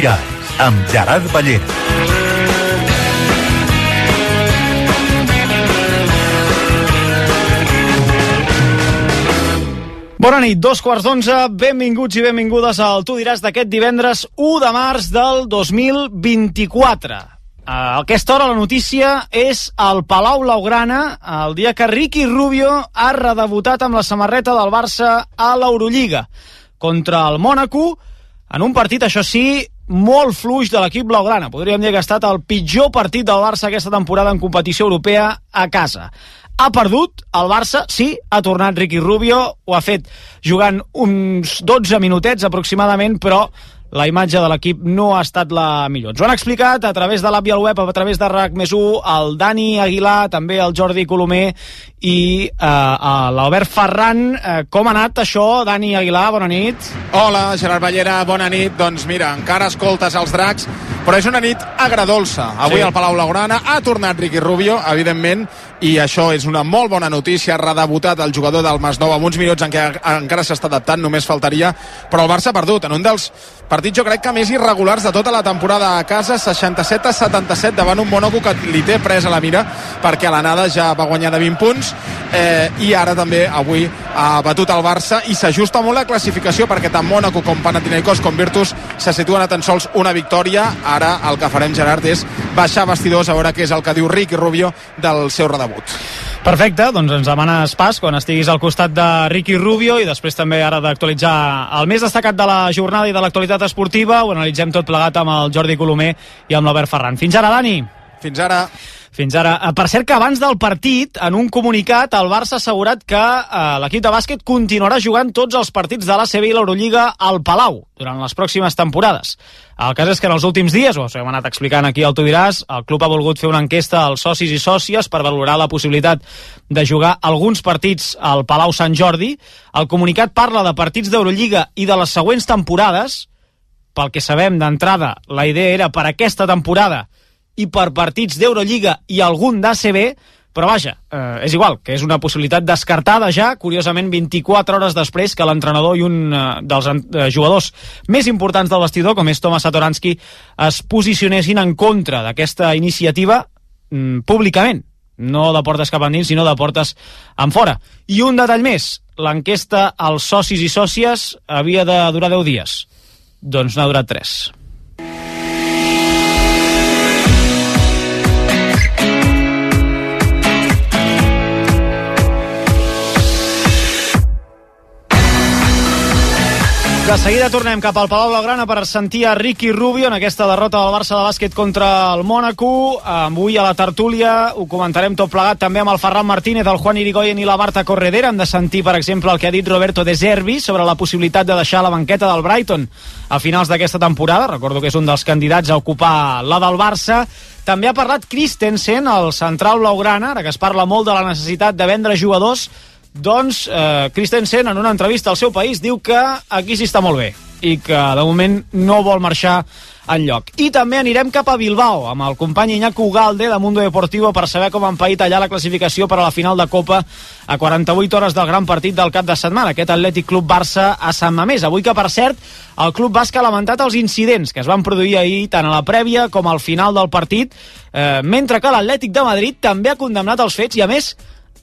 Diràs, amb Gerard Ballera. Bona nit, dos quarts d'onze, benvinguts i benvingudes al Tu diràs d'aquest divendres 1 de març del 2024. A aquesta hora la notícia és al Palau Blaugrana, el dia que Ricky Rubio ha redebutat amb la samarreta del Barça a l'Eurolliga contra el Mònaco, en un partit, això sí, molt fluix de l'equip blaugrana. Podríem dir que ha estat el pitjor partit del Barça aquesta temporada en competició europea a casa. Ha perdut el Barça, sí, ha tornat Ricky Rubio, ho ha fet jugant uns 12 minutets aproximadament, però la imatge de l'equip no ha estat la millor. Ens ho han explicat a través de l'app i el web, a través de RAC més 1, el Dani Aguilar, també el Jordi Colomer i eh, l'Albert Ferran. Eh, com ha anat això, Dani Aguilar? Bona nit. Hola, Gerard Ballera, bona nit. Doncs mira, encara escoltes els dracs, però és una nit agradolça. Avui Sí. al Palau Blaugrana ha tornat Ricky Rubio, evidentment, i això és una molt bona notícia. Ha redebutat el jugador del Masnou amb uns minuts en què encara s'està adaptant, només faltaria, però el Barça ha perdut en un dels partits jo crec que més irregulars de tota la temporada a casa, 67 a 77 davant un Mónaco que li té pres a la mira perquè a l'anada ja va guanyar de 20 punts eh, i ara també avui ha batut el Barça i s'ajusta molt la classificació perquè tant Mónaco com Panathinaikos com Virtus se situen a tan sols una victòria ara el que farem Gerard és baixar vestidors a veure què és el que diu Ricky Rubio del seu redebut Perfecte, doncs ens demanes pas quan estiguis al costat de Ricky Rubio i després també ara d'actualitzar el més destacat de la jornada i de l'actualitat esportiva. Ho analitzem tot plegat amb el Jordi Colomer i amb l'Albert Ferran. Fins ara, Dani. fins ara Fins ara. Eh, Per cert que abans del partit, en un comunicat, el Barça ha assegurat que eh, l'equip de bàsquet continuarà jugant tots els partits de l'ACB i l'Eurolliga al Palau durant les pròximes temporades. El cas és que en els últims dies, ho hem anat explicant aquí al Tu diràs, el club ha volgut fer una enquesta als socis i sòcies per valorar la possibilitat de jugar alguns partits al Palau Sant Jordi. El comunicat parla de partits d'Eurolliga i de les següents temporades. Pel que sabem d'entrada, la idea era per aquesta temporada i per partits d'Eurolliga i algun d'ACB, però vaja, eh, és igual, que és una possibilitat descartada ja, curiosament 24 hores després que l'entrenador i un eh, dels eh, jugadors més importants del vestidor, com és Tomas Satoransky, es posicionessin en contra d'aquesta iniciativa mm, públicament no de portes cap endins, sinó de portes en fora. I un detall més, l'enquesta als socis i sòcies havia de durar 10 dies. Doncs n'ha durat 3. De seguida tornem cap al Palau Blaugrana per sentir a Ricky Rubio en aquesta derrota del Barça de bàsquet contra el Mónaco. Avui a la tertúlia ho comentarem tot plegat també amb el Ferran Martínez, el Juan Irigoyen i la Marta Corredera. Hem de sentir, per exemple, el que ha dit Roberto De Zerbi sobre la possibilitat de deixar la banqueta del Brighton a finals d'aquesta temporada. Recordo que és un dels candidats a ocupar la del Barça. També ha parlat Christensen, el central blaugrana, ara que es parla molt de la necessitat de vendre jugadors doncs eh, Christensen en una entrevista al seu país diu que aquí sí està molt bé i que de moment no vol marxar en lloc. I també anirem cap a Bilbao amb el company Iñaco Ugalde de Mundo Deportivo per saber com han paït allà la classificació per a la final de Copa a 48 hores del gran partit del cap de setmana, aquest Atlètic Club Barça a Sant Mamés. Avui que, per cert, el Club Basc ha lamentat els incidents que es van produir ahir tant a la prèvia com al final del partit, eh, mentre que l'Atlètic de Madrid també ha condemnat els fets i, a més,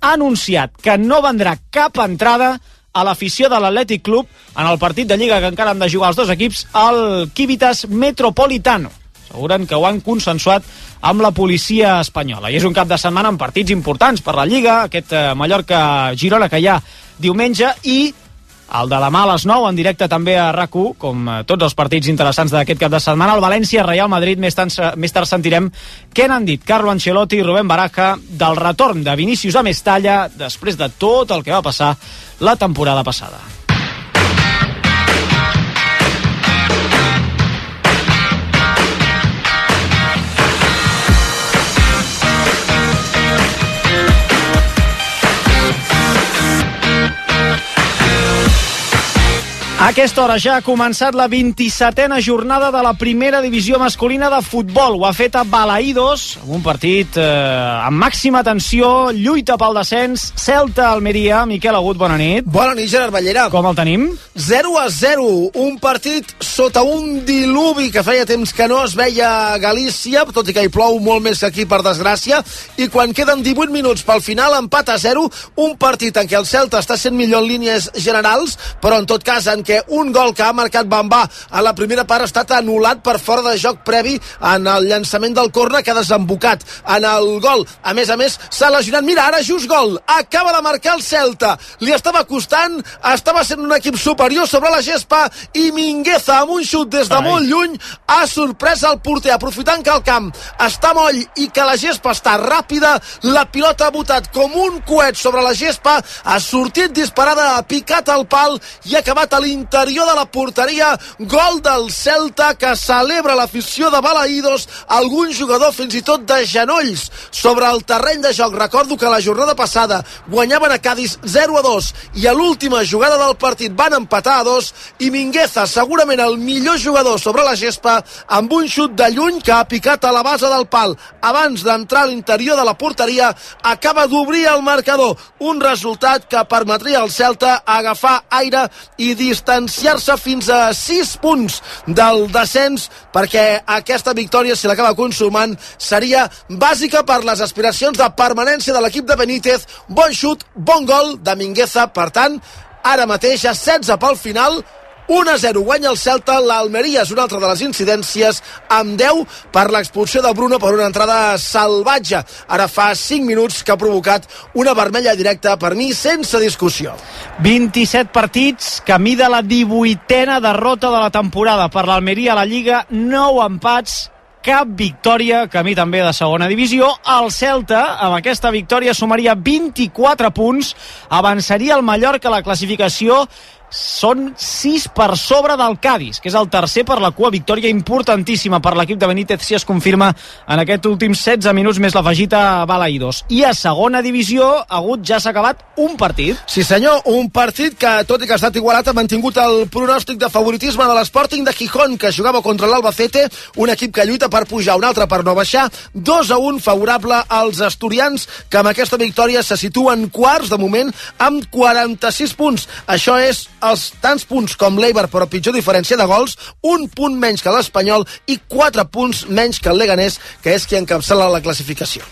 ha anunciat que no vendrà cap entrada a l'afició de l'Atlètic Club en el partit de Lliga que encara han de jugar els dos equips al Kivitas Metropolitano. Asseguren que ho han consensuat amb la policia espanyola. I és un cap de setmana amb partits importants per la Lliga, aquest eh, Mallorca-Girona que hi ha diumenge, i el de demà a les 9, en directe també a rac com eh, tots els partits interessants d'aquest cap de setmana. El València, Real Madrid, més tard, més tard sentirem què n'han dit Carlo Ancelotti i Rubén Baraja del retorn de Vinícius a Mestalla després de tot el que va passar la temporada passada. A aquesta hora ja ha començat la 27a jornada de la primera divisió masculina de futbol. Ho ha fet a Balaïdos, amb un partit eh, amb màxima tensió, lluita pel descens, Celta-Almeria. Miquel Agut, bona nit. Bona nit, Gerard Ballera. Com el tenim? 0 a 0, un partit sota un diluvi que feia temps que no es veia a Galícia, tot i que hi plou molt més que aquí, per desgràcia, i quan queden 18 minuts pel final, empat a 0, un partit en què el Celta està sent millor en línies generals, però en tot cas en què un gol que ha marcat Bambà a la primera part ha estat anul·lat per fora de joc previ en el llançament del corna que ha desembocat en el gol. A més a més, s'ha lesionat. Mira, ara just gol. Acaba de marcar el Celta. Li estava costant, estava sent un equip superior sobre la gespa i Mingueza amb un xut des de Ai. molt lluny ha sorprès el porter, aprofitant que el camp està moll i que la gespa està ràpida, la pilota ha botat com un coet sobre la gespa, ha sortit disparada, ha picat al pal i ha acabat a l'interior de la porteria. Gol del Celta que celebra l'afició de Balaïdos, algun jugador fins i tot de genolls sobre el terreny de joc. Recordo que la jornada passada guanyaven a Cádiz 0 a 2 i a l'última jugada del partit van empatar a 2 i Mingueza, segurament el millor jugador sobre la gespa, amb un xut de lluny que ha picat a la base del pal abans d'entrar a l'interior de la porteria, acaba d'obrir el marcador. Un resultat que permetria al Celta agafar aire i distanciar-se fins a 6 punts del descens perquè aquesta victòria, si l'acaba consumant, seria bàsica per les aspiracions de permanència de l'equip de Benítez. Bon xut, bon gol de Mingueza, per tant, ara mateix a 16 pel final 1 a 0 guanya el Celta, l'Almeria és una altra de les incidències amb 10 per l'expulsió de Bruno per una entrada salvatge. Ara fa 5 minuts que ha provocat una vermella directa per mi sense discussió. 27 partits, camí de la 18a derrota de la temporada per l'Almeria a la Lliga, 9 empats, cap victòria, camí també de segona divisió. El Celta, amb aquesta victòria, sumaria 24 punts, avançaria el Mallorca a la classificació són 6 per sobre del Cádiz, que és el tercer per la cua. Victòria importantíssima per l'equip de Benítez si es confirma en aquest últim 16 minuts més l'afegit a Balaïdos. I a segona divisió, Agut ja s'ha acabat un partit. Sí senyor, un partit que, tot i que ha estat igualat, ha mantingut el pronòstic de favoritisme de l'Sporting de Gijón, que jugava contra l'Albacete, un equip que lluita per pujar, un altre per no baixar, 2 a 1 favorable als asturians, que amb aquesta victòria se situen quarts de moment amb 46 punts. Això és els tants punts com l'Eibar, però pitjor diferència de gols, un punt menys que l'Espanyol i 4 punts menys que el Leganés, que és qui encapçala la classificació.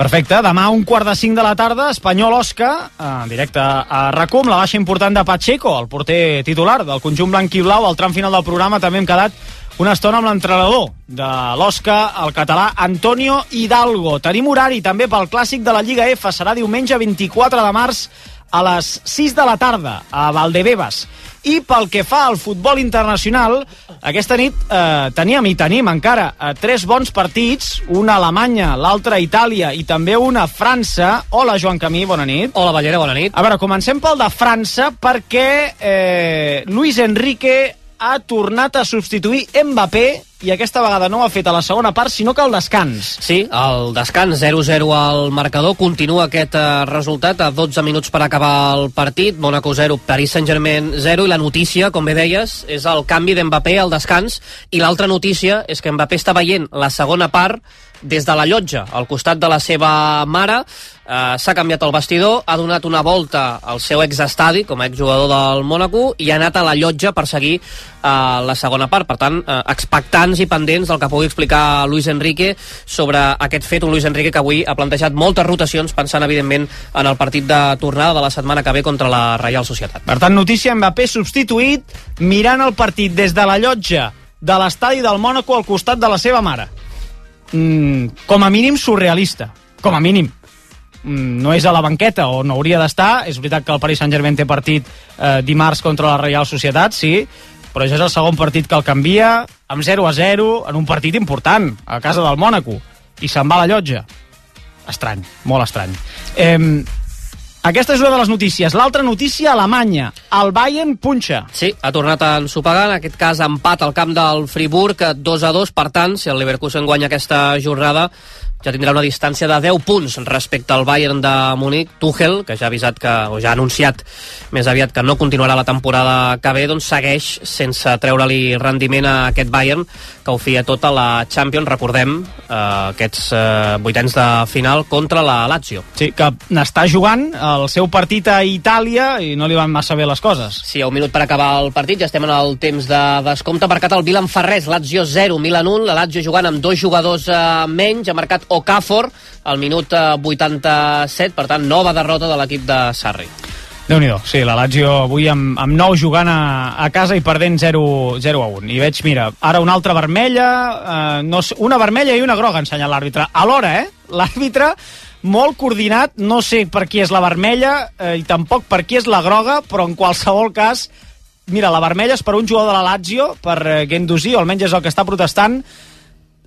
Perfecte, demà a un quart de cinc de la tarda, Espanyol-Osca, en directe a RACUM, la baixa important de Pacheco, el porter titular del conjunt blanc i blau. Al tram final del programa també hem quedat una estona amb l'entrenador de l'Osca, el català Antonio Hidalgo. Tenim horari també pel clàssic de la Lliga F, serà diumenge 24 de març a les 6 de la tarda a Valdebebas. I pel que fa al futbol internacional, aquesta nit eh, teníem i tenim encara eh, tres bons partits, una a Alemanya, l'altra a Itàlia i també una a França. Hola, Joan Camí, bona nit. Hola, Ballera, bona nit. A veure, comencem pel de França perquè eh, Luis Enrique ha tornat a substituir Mbappé i aquesta vegada no ho ha fet a la segona part, sinó que al descans. Sí, el descans 0-0 al marcador, continua aquest eh, resultat a 12 minuts per acabar el partit, Mónaco 0, Paris Saint-Germain 0, i la notícia, com bé deies, és el canvi d'Mbappé al descans, i l'altra notícia és que Mbappé està veient la segona part des de la llotja, al costat de la seva mare, eh, s'ha canviat el vestidor, ha donat una volta al seu exestadi com a exjugador del Mónaco i ha anat a la llotja per seguir eh, la segona part. Per tant, eh, expectants i pendents del que pugui explicar Luis Enrique sobre aquest fet, un Luis Enrique que avui ha plantejat moltes rotacions pensant, evidentment, en el partit de tornada de la setmana que ve contra la Reial Societat. Per tant, notícia, Mbappé substituït, mirant el partit des de la llotja de l'estadi del Mònaco al costat de la seva mare. Mm, com a mínim surrealista, com a mínim. mm, no és a la banqueta o no hauria d'estar. És veritat que el Paris Saint-Germain té partit eh, dimarts contra la Real Societat, sí, però ja és el segon partit que el canvia, amb 0 a 0, en un partit important, a casa del Mònaco, i se'n va a la llotja. Estrany, molt estrany. Eh, aquesta és una de les notícies. L'altra notícia, Alemanya. El Bayern punxa. Sí, ha tornat a ensopegar, en aquest cas empat al camp del Friburg, 2 a 2, per tant, si el Leverkusen guanya aquesta jornada, ja tindrà una distància de 10 punts respecte al Bayern de Múnich. Tuchel, que ja ha avisat que, o ja ha anunciat més aviat que no continuarà la temporada que ve, doncs segueix sense treure-li rendiment a aquest Bayern, que ho feia tota la Champions, recordem, eh, aquests eh, vuitens de final contra la Lazio. Sí, que n'està jugant el seu partit a Itàlia i no li van massa bé les coses. Sí, un minut per acabar el partit, ja estem en el temps de descompte. Marcat el Milan Ferrés, Lazio 0, Milan 1, la Lazio jugant amb dos jugadors eh, menys, ha marcat Okafor al minut eh, 87, per tant, nova derrota de l'equip de Sarri. déu nhi sí, la Lazio avui amb, amb nou jugant a, a casa i perdent 0, 0 a 1. I veig, mira, ara una altra vermella, eh, no una vermella i una groga, ensenya l'àrbitre. Alhora, eh? L'àrbitre molt coordinat, no sé per qui és la vermella eh, i tampoc per qui és la groga, però en qualsevol cas, mira, la vermella és per un jugador de la Lazio, per eh, Gendouzi, o almenys és el que està protestant,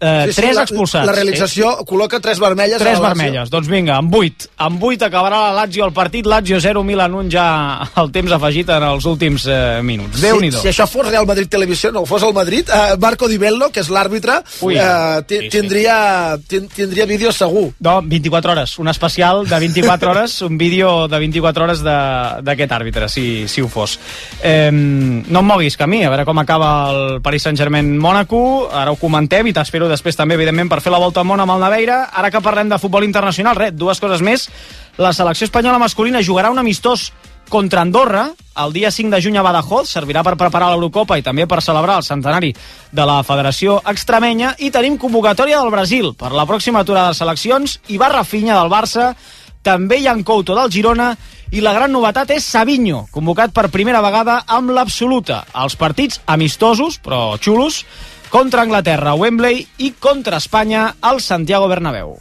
eh, tres la, expulsats. La realització sí. col·loca tres vermelles. Tres a la Lazio. vermelles. Doncs vinga, amb 8. Amb 8 acabarà la Lazio el partit. Lazio 0, Milan 1 ja el temps afegit en els últims eh, minuts. déu nhi si, si això fos Real Madrid Televisió, no fos el Madrid, eh, Marco Di Bello, que és l'àrbitre, eh, ti- Sí, sí. tindria, tin- tindria vídeo segur. No, 24 hores. Un especial de 24 hores, un vídeo de 24 hores de- d'aquest àrbitre, si, si ho fos. Eh, no em moguis, Camí, a veure com acaba el Paris Saint-Germain-Mónaco. Ara ho comentem i t'espero després també, evidentment, per fer la volta al món amb el Naveira. Ara que parlem de futbol internacional, res, dues coses més. La selecció espanyola masculina jugarà un amistós contra Andorra el dia 5 de juny a Badajoz, servirà per preparar l'Eurocopa i també per celebrar el centenari de la Federació Extremenya i tenim convocatòria del Brasil per la pròxima aturada de seleccions i va Rafinha del Barça, també Jan Couto del Girona i la gran novetat és Savinho, convocat per primera vegada amb l'absoluta. Els partits amistosos, però xulos, contra Anglaterra a Wembley i contra Espanya al Santiago Bernabéu.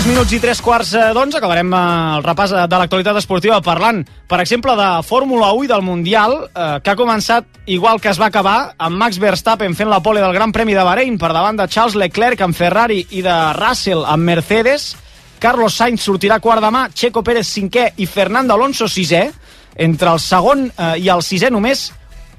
Tres minuts i tres quarts eh, d'onze, acabarem eh, el repàs de l'actualitat esportiva. Parlant, per exemple, de Fórmula 1 i del Mundial, eh, que ha començat igual que es va acabar, amb Max Verstappen fent la pole del Gran Premi de Bahrein per davant de Charles Leclerc amb Ferrari i de Russell amb Mercedes, Carlos Sainz sortirà quart de mà, Checo Pérez cinquè i Fernando Alonso sisè, entre el segon eh, i el sisè només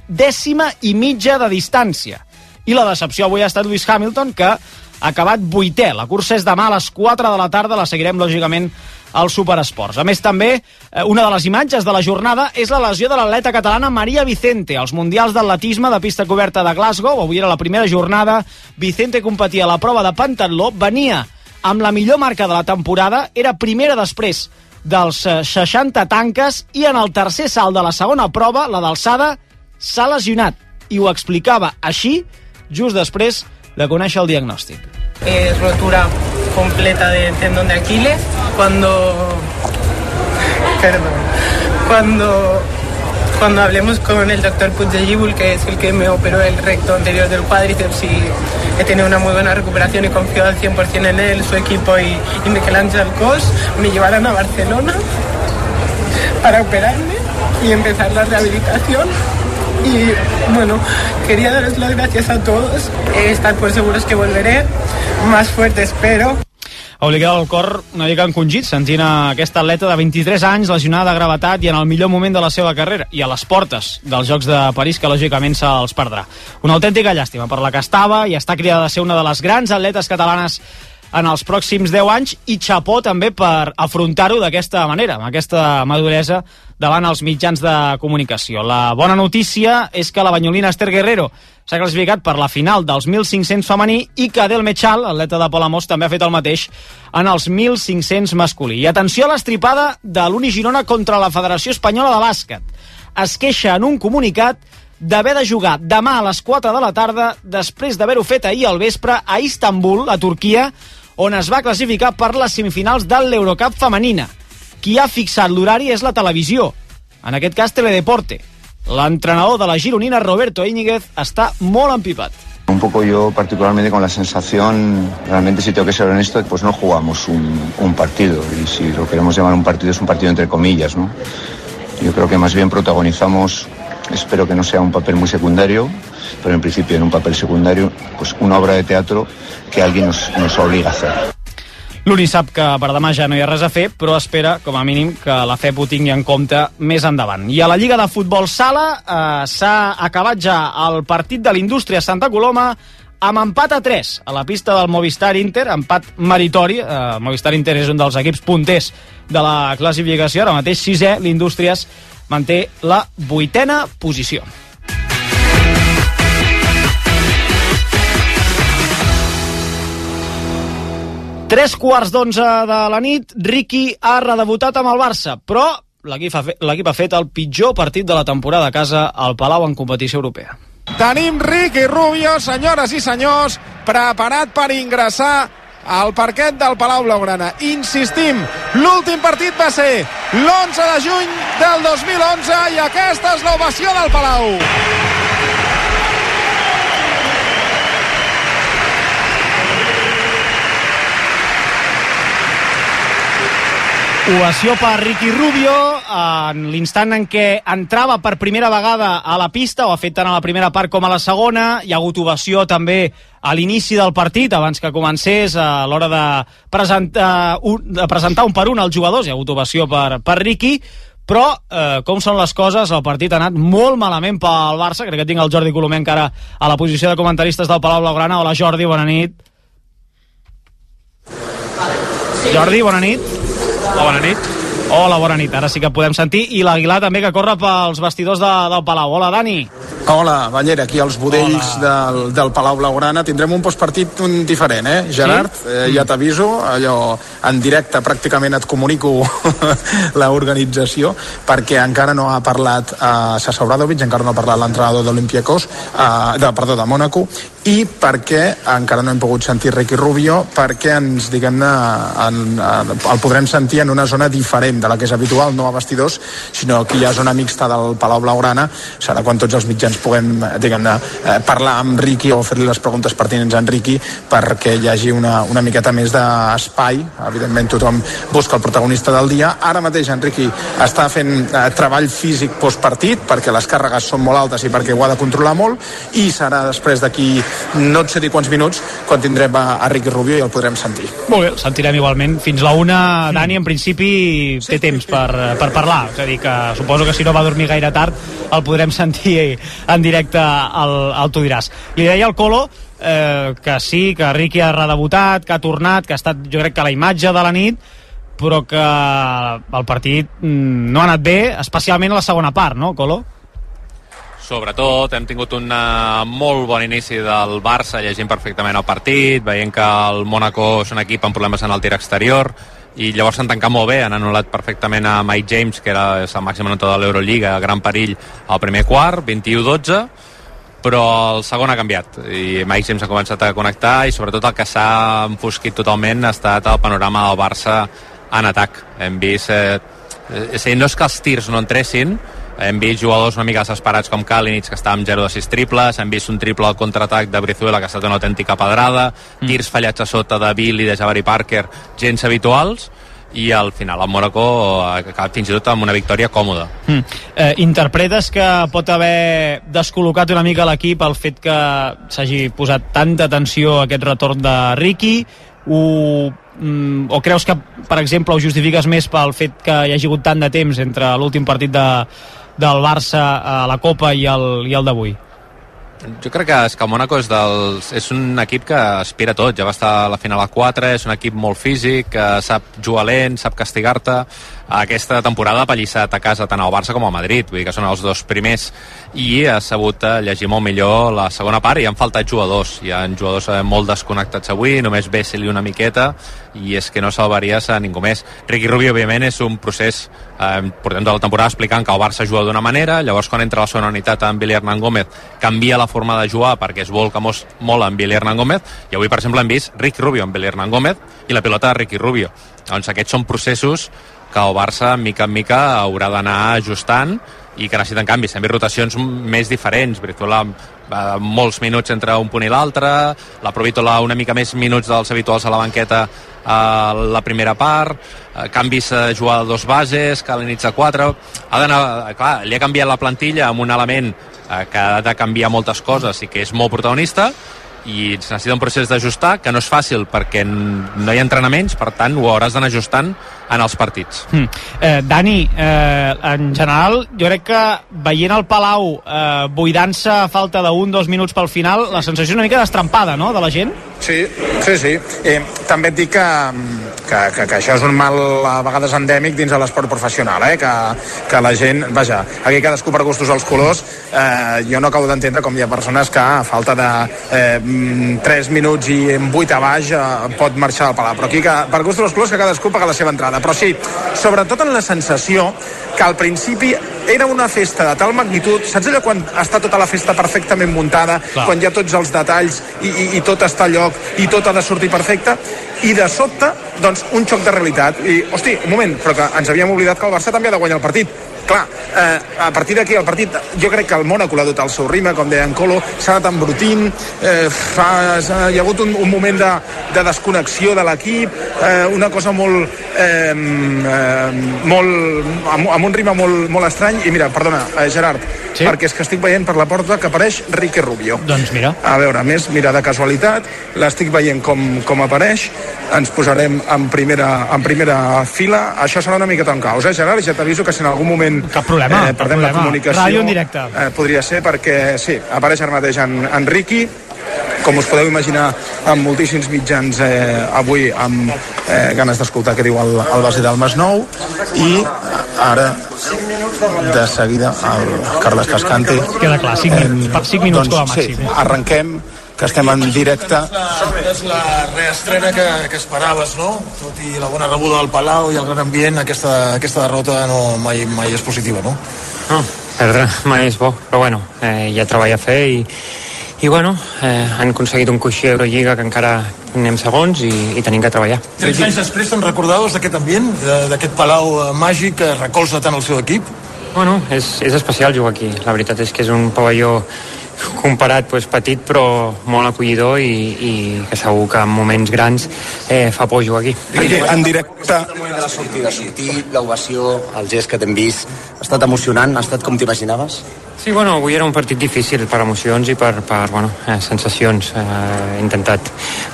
dècima i mitja de distància. I la decepció avui ha estat Lewis Hamilton, que acabat vuitè. La cursa és demà a les 4 de la tarda, la seguirem, lògicament, al Superesports. A més, també, eh, una de les imatges de la jornada és la lesió de l'atleta catalana Maria Vicente. Als Mundials d'Atletisme de pista coberta de Glasgow, avui era la primera jornada, Vicente competia a la prova de pentatló, venia amb la millor marca de la temporada, era primera després dels eh, 60 tanques i en el tercer salt de la segona prova, la d'alçada, s'ha lesionat. I ho explicava així, just després de conèixer el diagnòstic. es rotura completa del tendón de Aquiles. Cuando. Perdón. Cuando. Cuando hablemos con el doctor Puigdegíbul, que es el que me operó el recto anterior del cuádriceps y he tenido una muy buena recuperación y confío al 100% en él, su equipo y, y Miquel Ángel Cos, me llevarán a Barcelona para operarme y empezar la rehabilitación. Y bueno, quería daros las gracias a todos. Eh, estar por seguros que volveré más fuerte, espero. Li queda el cor una mica encongit sentint aquesta atleta de 23 anys lesionada de gravetat i en el millor moment de la seva carrera i a les portes dels Jocs de París que lògicament se'ls perdrà. Una autèntica llàstima per la que estava i està cridada a ser una de les grans atletes catalanes en els pròxims 10 anys i xapó també per afrontar-ho d'aquesta manera, amb aquesta maduresa davant els mitjans de comunicació. La bona notícia és que la banyolina Esther Guerrero s'ha classificat per la final dels 1.500 femení i que Adel Mechal, atleta de Palamós, també ha fet el mateix en els 1.500 masculí. I atenció a l'estripada de l'Uni Girona contra la Federació Espanyola de Bàsquet. Es queixa en un comunicat d'haver de jugar demà a les 4 de la tarda després d'haver-ho fet ahir al vespre a Istanbul, a Turquia, on es va classificar per les semifinals de l'Eurocup femenina. qui ha fixat l'horari és la televisió, en aquest cas Teledeporte. L'entrenador de la Gironina, Roberto Íñiguez, està molt empipat. Un poco yo particularmente con la sensación, realmente si tengo que ser honesto, pues no jugamos un, un partido y si lo queremos llamar un partido es un partido entre comillas, ¿no? Yo creo que más bien protagonizamos, espero que no sea un papel muy secundario, pero en principio en un papel secundario, pues una obra de teatro que alguien nos, nos obliga a hacer. L'Uni sap que per demà ja no hi ha res a fer, però espera, com a mínim, que la FEP ho tingui en compte més endavant. I a la Lliga de Futbol Sala eh, s'ha acabat ja el partit de l'Indústria Santa Coloma amb empat a 3 a la pista del Movistar Inter, empat meritori. Eh, Movistar Inter és un dels equips punters de la classificació, ara mateix sisè, l'Indústries manté la vuitena posició. Tres quarts d'onze de la nit, Ricky ha redebutat amb el Barça, però l'equip ha, fe- ha fet el pitjor partit de la temporada a casa al Palau en competició europea. Tenim Ricky Rubio, senyores i senyors, preparat per ingressar al parquet del Palau Blaugrana. Insistim, l'últim partit va ser l'11 de juny del 2011 i aquesta és l'ovació del Palau. Ovació per Ricky Rubio en l'instant en què entrava per primera vegada a la pista, ho ha fet tant a la primera part com a la segona. Hi ha hagut ovació també a l'inici del partit, abans que comencés, a l'hora de, presentar un, de presentar un per un als jugadors. Hi ha hagut ovació per, per Ricky, però eh, com són les coses, el partit ha anat molt malament pel Barça. Crec que tinc el Jordi Colomer encara a la posició de comentaristes del Palau Blaugrana. Hola Jordi, bona nit. Jordi, bona nit. Hola, bona nit. Hola, bona nit. Ara sí que podem sentir. I l'Aguilar també, que corre pels vestidors de, del Palau. Hola, Dani. Hola, Ballera, aquí als budells del, del Palau Blaugrana. Tindrem un postpartit un diferent, eh? Gerard, sí? eh, ja t'aviso, allò en directe pràcticament et comunico l'organització, perquè encara no ha parlat eh, Sasa Obradovic, encara no ha parlat l'entrenador d'Olimpiakos, eh, de, perdó, de Mónaco, i perquè encara no hem pogut sentir Ricky Rubio, perquè ens, diguem-ne, el podrem sentir en una zona diferent de la que és habitual, no a vestidors, sinó que hi ha zona mixta del Palau Blaugrana, serà quan tots els mitjans puguem, diguem-ne, eh, parlar amb Ricky o fer-li les preguntes pertinents a en Ricky perquè hi hagi una, una miqueta més d'espai, evidentment tothom busca el protagonista del dia, ara mateix en Ricky està fent eh, treball físic postpartit perquè les càrregues són molt altes i perquè ho ha de controlar molt i serà després d'aquí no et sé dir quants minuts quan tindrem a, a Ricky Rubio i el podrem sentir. Molt bé, el sentirem igualment. Fins la una, Dani, en principi té temps per, per parlar. És a dir, que suposo que si no va dormir gaire tard el podrem sentir en directe al, al Tu diràs. Li deia al Colo eh, que sí, que Ricky ha redebutat, que ha tornat, que ha estat, jo crec que la imatge de la nit, però que el partit mm, no ha anat bé, especialment a la segona part, no, Colo? Sobretot, hem tingut un uh, molt bon inici del Barça, llegint perfectament el partit, veient que el Mónaco és un equip amb problemes en el tir exterior, i llavors s'han tancat molt bé, han anul·lat perfectament a Mike James, que era el màxim anotador de l'Eurolliga, gran perill al primer quart, 21-12, però el segon ha canviat i Mike James ha començat a connectar i sobretot el que s'ha enfosquit totalment ha estat el panorama del Barça en atac. Hem vist... Eh, és a dir, no és que els tirs no entressin, hem vist jugadors una mica desesperats com Kalinic que està amb 0 de 6 triples, hem vist un triple al contraatac de Brizuela que ha estat una autèntica pedrada, mm. tirs fallats a sota de Bill i de Jabari Parker, gens habituals, i al final el Mónaco ha acabat fins i tot amb una victòria còmoda. Mm. Eh, interpretes que pot haver descol·locat una mica l'equip el fet que s'hagi posat tanta atenció a aquest retorn de Ricky o, mm, o creus que, per exemple, ho justifiques més pel fet que hi hagi hagut tant de temps entre l'últim partit de, del Barça a la Copa i el, i el d'avui? Jo crec que, és que el Mónaco és, dels, és un equip que aspira tot. Ja va estar a la final a 4, és un equip molt físic, que sap jugar lent, sap castigar-te. Aquesta temporada ha pallissat a casa tant al Barça com al Madrid, vull dir que són els dos primers i ha sabut eh, llegir molt millor la segona part i han faltat jugadors. Hi ha jugadors eh, molt desconnectats avui, només Bessel i una miqueta i és que no salvaries a ningú més. Ricky Rubio, òbviament, és un procés eh, portem tota la temporada explicant que el Barça juga d'una manera, llavors quan entra la segona unitat amb Billy Hernán Gómez canvia la forma de jugar perquè es volca molt amb Billy Hernán Gómez i avui, per exemple, hem vist Ricky Rubio amb Billy Hernán Gómez i la pilota de Ricky Rubio. Doncs aquests són processos que el Barça, mica en mica, haurà d'anar ajustant i que necessiten canvis. També rotacions més diferents. Britola eh, molts minuts entre un punt i l'altre, la Provítola una mica més minuts dels habituals a la banqueta a la primera part, eh, canvis a jugar a dos bases, Kalinitz a quatre... Ha d'anar... Clar, li ha canviat la plantilla amb un element eh, que ha de canviar moltes coses i que és molt protagonista, i es necessita un procés d'ajustar que no és fàcil perquè no hi ha entrenaments, per tant ho hauràs d'anar ajustant en els partits. Mm. Eh, Dani, eh, en general, jo crec que veient el Palau eh, buidant-se a falta d'un, dos minuts pel final, la sensació una mica destrampada, no?, de la gent? Sí, sí, sí. Eh, també et dic que, que, que, que això és un mal a vegades endèmic dins de l'esport professional, eh? que, que la gent, vaja, aquí cadascú per gustos els colors, eh, jo no acabo d'entendre com hi ha persones que a falta de eh, 3 minuts i en 8 a baix eh, pot marxar al Palau, però aquí que, per gustos els colors que cadascú paga la seva entrada, però sí, sobretot en la sensació que al principi era una festa de tal magnitud, saps allò quan està tota la festa perfectament muntada, Clar. quan hi ha tots els detalls i, i, i tot està a lloc i tot ha de sortir perfecte? I de sobte, doncs, un xoc de realitat. I, hosti, un moment, però que ens havíem oblidat que el Barça també ha de guanyar el partit clar, eh, a partir d'aquí el partit jo crec que el Mónaco l'ha dut al seu ritme com deia en Colo, s'ha anat embrutint eh, fa, hi ha hagut un, un moment de, de desconnexió de l'equip eh, una cosa molt eh, eh, molt amb, amb un ritme molt, molt estrany i mira, perdona, eh, Gerard Sí? perquè és que estic veient per la porta que apareix Rique Rubio Doncs mira. a veure, a més, mira, de casualitat, l'estic veient com, com apareix, ens posarem en primera, en primera fila. Això serà una miqueta un caos, eh, Gerard? Ja t'aviso que si en algun moment Cap problema, eh, cap perdem la problema. comunicació... Ràdio en directe. Eh, podria ser perquè, sí, apareix ara mateix en, en Riqui, com us podeu imaginar, amb moltíssims mitjans eh, avui amb eh, ganes d'escoltar què diu el, el base del Masnou i ara de seguida el Carles Cascante Queda clar, 5 minuts, 5 minuts com a doncs, màxim. Sí, arrenquem, que estem en directe. És la reestrena que, que esperaves, no? Tot i la bona rebuda del Palau i el gran ambient, aquesta, aquesta derrota no, mai, mai és positiva, no? No, perdre mai és bo, però bueno, eh, hi ha treball a fer i, i bueno, eh, han aconseguit un coixí a Eurolliga que encara anem segons i, i tenim que treballar. 13 anys després te'n recordaves d'aquest ambient, de- d'aquest Palau eh, màgic que recolza tant el seu equip? Bueno, és, és especial jugar aquí. La veritat és que és un pavelló comparat pues, petit però molt acollidor i, i que segur que en moments grans eh, fa por jugar aquí. Riqui, en directe, de la sortida, sortir, l'ovació, el gest que t'hem vist, ha estat emocionant? Ha estat com t'imaginaves? Sí, bueno, avui era un partit difícil per emocions i per, per bueno, eh, sensacions. Eh, he intentat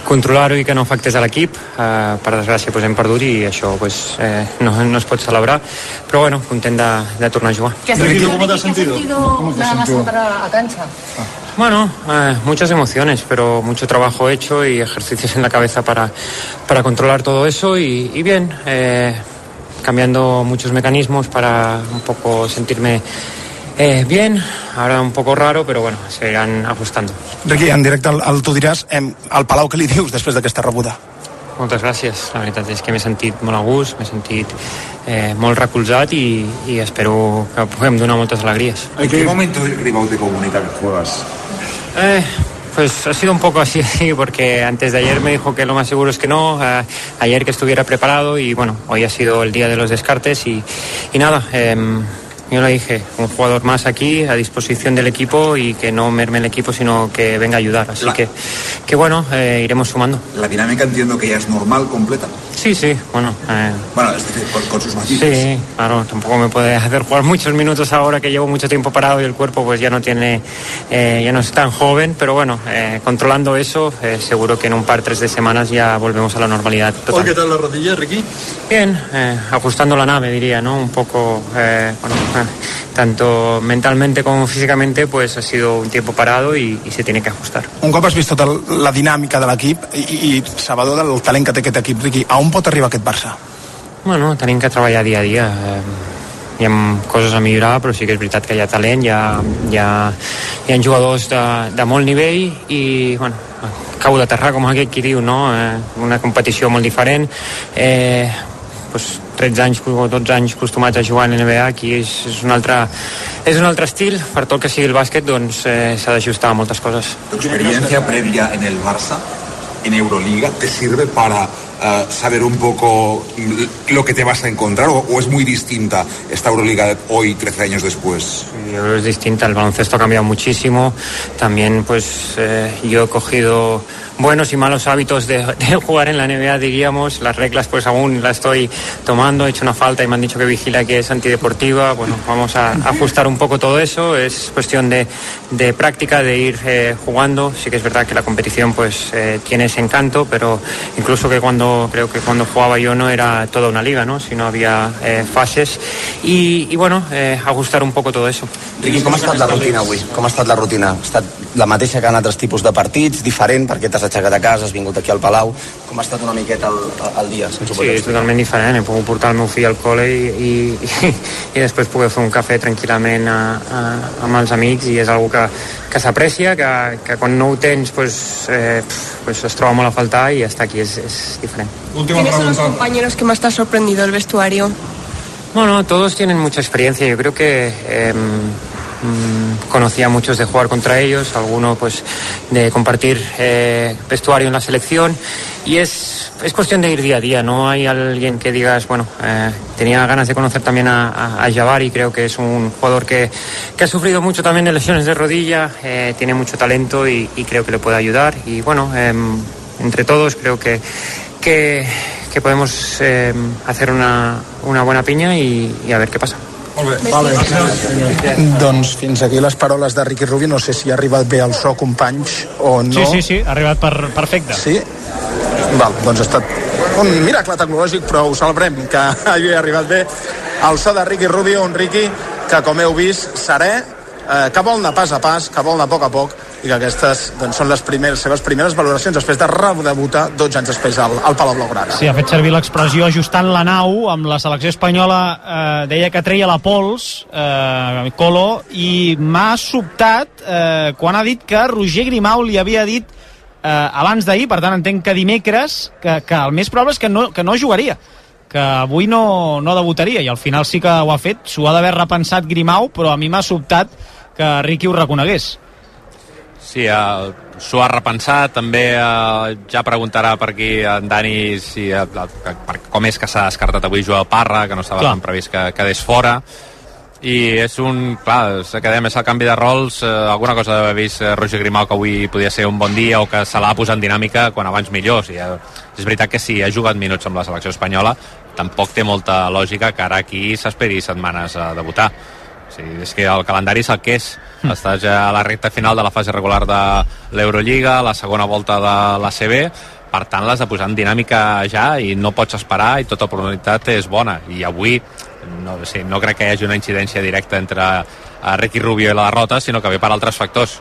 controlar-ho i que no afectés a l'equip. Eh, per desgràcia pues, hem perdut i això pues, eh, no, no es pot celebrar. Però bueno, content de, de tornar a jugar. ¿Qué has sentido? ¿Cómo te has sentido? nada más entrar a, a cancha? Bueno, eh, muchas emociones, pero mucho trabajo hecho y ejercicios en la cabeza para, para controlar todo eso y, bien, eh, cambiando muchos mecanismos para un poco sentirme eh, bien, ahora un poco raro, pero bueno, se irán ajustando. Riqui, en directe el, el tu diràs, em, al Palau què li dius després d'aquesta rebuda? Moltes gràcies, la veritat és que m'he sentit molt a gust, m'he sentit eh, molt recolzat i, i espero que puguem donar moltes alegries. ¿En qué momento el Gribau te comunica que juegas? Eh, pues ha sido un poco así, porque antes de ayer me dijo que lo más seguro es que no, eh, ayer que estuviera preparado y bueno, hoy ha sido el día de los descartes y, y nada, em, yo le dije, un jugador más aquí a disposición del equipo y que no merme el equipo sino que venga a ayudar, así La- que, que bueno, eh, iremos sumando. La dinámica entiendo que ya es normal, completa. Sí, sí, bueno, eh, Bueno, es decir, con, con sus matices. Sí, claro, tampoco me puede hacer jugar muchos minutos ahora que llevo mucho tiempo parado y el cuerpo pues ya no tiene, eh, ya no es tan joven, pero bueno, eh, controlando eso, eh, seguro que en un par, tres de semanas ya volvemos a la normalidad Hoy, total. ¿qué tal la rodilla, Ricky? Bien, eh, ajustando la nave diría, ¿no? Un poco, bueno, tanto mentalmente como físicamente, pues ha sido un tiempo parado y, y se tiene que ajustar. Un cop has vist tota la dinàmica de l'equip i, i sabedor del talent que té aquest equip, Riqui, a on pot arribar aquest Barça? Bueno, tenim que treballar dia a dia. Hi ha coses a millorar, però sí que és veritat que hi ha talent, hi ha, hi ha, hi ha jugadors de, de molt nivell i, bueno, cau de terra, com aquell qui diu, no? Eh, una competició molt diferent. Eh, doncs 13 anys o 12 anys acostumats a jugar en NBA aquí és, és, un altre, és un altre estil per tot que sigui el bàsquet doncs eh, s'ha d'ajustar a moltes coses ¿Tu experiencia previa en el Barça, en Euroliga, te sirve para saber un poco lo que te vas a encontrar o, o es muy distinta esta Euroliga hoy, 13 años después? Yo creo que es distinta, el baloncesto ha cambiado muchísimo. También, pues, eh, yo he cogido buenos y malos hábitos de, de jugar en la NBA, diríamos. Las reglas, pues, aún las estoy tomando. He hecho una falta y me han dicho que vigila que es antideportiva. Bueno, vamos a ajustar un poco todo eso. Es cuestión de, de práctica, de ir eh, jugando. Sí que es verdad que la competición, pues, eh, tiene ese encanto, pero incluso que cuando, creo que cuando jugaba yo no era toda una liga, ¿no? Sino había eh, fases. Y, y bueno, eh, ajustar un poco todo eso. Riqui, com ha estat la rutina avui? Com ha estat la rutina? Ha estat la mateixa que en altres tipus de partits, diferent, perquè t'has aixecat a casa, has vingut aquí al Palau. Com ha estat una miqueta el, el dia? Si Sí, és totalment diferent. He pogut portar el meu fill al col·le i, i, i després poder fer un cafè tranquil·lament a, a, amb els amics i és algo que, que s'aprecia, que, que quan no ho tens pues, eh, pues es troba molt a faltar i estar aquí és, és diferent. ¿Quiénes son los compañeros que más te ha sorprendido el vestuario? Bueno, todos tienen mucha experiencia. Yo creo que eh, mm, conocía a muchos de jugar contra ellos, alguno pues de compartir eh, vestuario en la selección y es, es cuestión de ir día a día. No hay alguien que digas, bueno, eh, tenía ganas de conocer también a, a, Jabari, creo que es un jugador que, que ha sufrido mucho también de lesiones de rodilla, eh, tiene mucho talento y, creo que le puede ayudar y bueno, em, entre todos creo que que, podemos eh, hacer una, una buena piña y a ver qué pasa. Vale. Doncs fins aquí les paraules de Ricky Rubio. No sé si ha arribat bé el so, companys, o no. Sí, sí, sí, ha arribat per, perfecte. Sí? Val, doncs ha estat un miracle tecnològic, però ho celebrem, que hagi arribat bé el so de Ricky Rubio, un Ricky que, com heu vist, serè, eh, que vol anar pas a pas, que vol anar a poc a poc, i que aquestes doncs, són les primeres, seves primeres valoracions després de redebutar 12 anys després al, al Palau Blaugrana. Sí, ha fet servir l'expressió ajustant la nau amb la selecció espanyola eh, deia que treia la pols eh, Colo i m'ha sobtat eh, quan ha dit que Roger Grimau li havia dit eh, abans d'ahir, per tant entenc que dimecres que, que el més probable és que no, que no jugaria que avui no, no debutaria i al final sí que ho ha fet, s'ho ha d'haver repensat Grimau, però a mi m'ha sobtat que Riqui ho reconegués Sí, eh, s'ho ha repensat, també eh, ja preguntarà per aquí en Dani si, eh, per, com és que s'ha descartat avui Joel Parra, que no estava Clar. tan previst que quedés fora, i és un, clar, és que dèiem, és el canvi de rols, eh, alguna cosa d'haver vist eh, Roger Grimau que avui podia ser un bon dia o que se l'ha posat en dinàmica quan abans millor. O sigui, eh, és veritat que si ha jugat minuts amb la selecció espanyola, tampoc té molta lògica que ara aquí s'esperi setmanes a debutar. Sigui, és que el calendari és el que és. Estàs ja a la recta final de la fase regular de l'Eurolliga, la segona volta de la CB, per tant l'has de posar en dinàmica ja i no pots esperar i tota oportunitat és bona. I avui no, sí, no crec que hi hagi una incidència directa entre a Ricky Rubio i la derrota, sinó que ve per altres factors.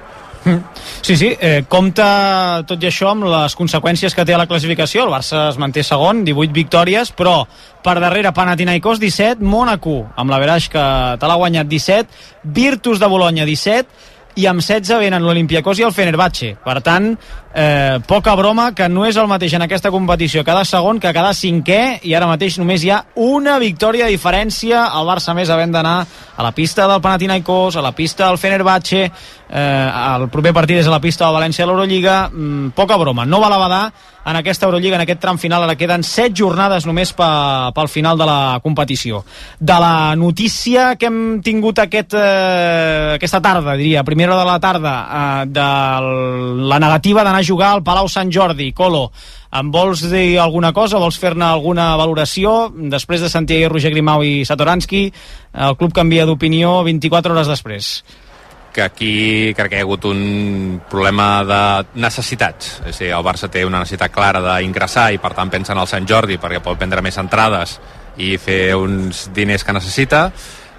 Sí, sí, eh, compta tot i això amb les conseqüències que té a la classificació. El Barça es manté segon, 18 victòries, però per darrere Panathinaikos 17, Mónaco amb la Veraix que te l'ha guanyat 17, Virtus de Bologna 17 i amb 16 venen l'Olimpiakos i el Fenerbahce. Per tant, eh, poca broma que no és el mateix en aquesta competició cada segon que cada cinquè i ara mateix només hi ha una victòria de diferència. El Barça més havent d'anar a la pista del Panathinaikos, a la pista del Fenerbahce eh, el proper partit és a la pista del València de l'Eurolliga. Mm, poca broma, no val a badar en aquesta Eurolliga, en aquest tram final. Ara queden 7 jornades només pel final de la competició. De la notícia que hem tingut aquest, eh, aquesta tarda, diria, a primera de la tarda, eh, de la negativa d'anar a jugar al Palau Sant Jordi, Colo, em vols dir alguna cosa? Vols fer-ne alguna valoració? Després de sentir ahir Roger Grimau i Satoransky, el club canvia d'opinió 24 hores després que aquí crec que hi ha hagut un problema de necessitats. És a dir, el Barça té una necessitat clara d'ingressar i per tant pensa en el Sant Jordi perquè pot prendre més entrades i fer uns diners que necessita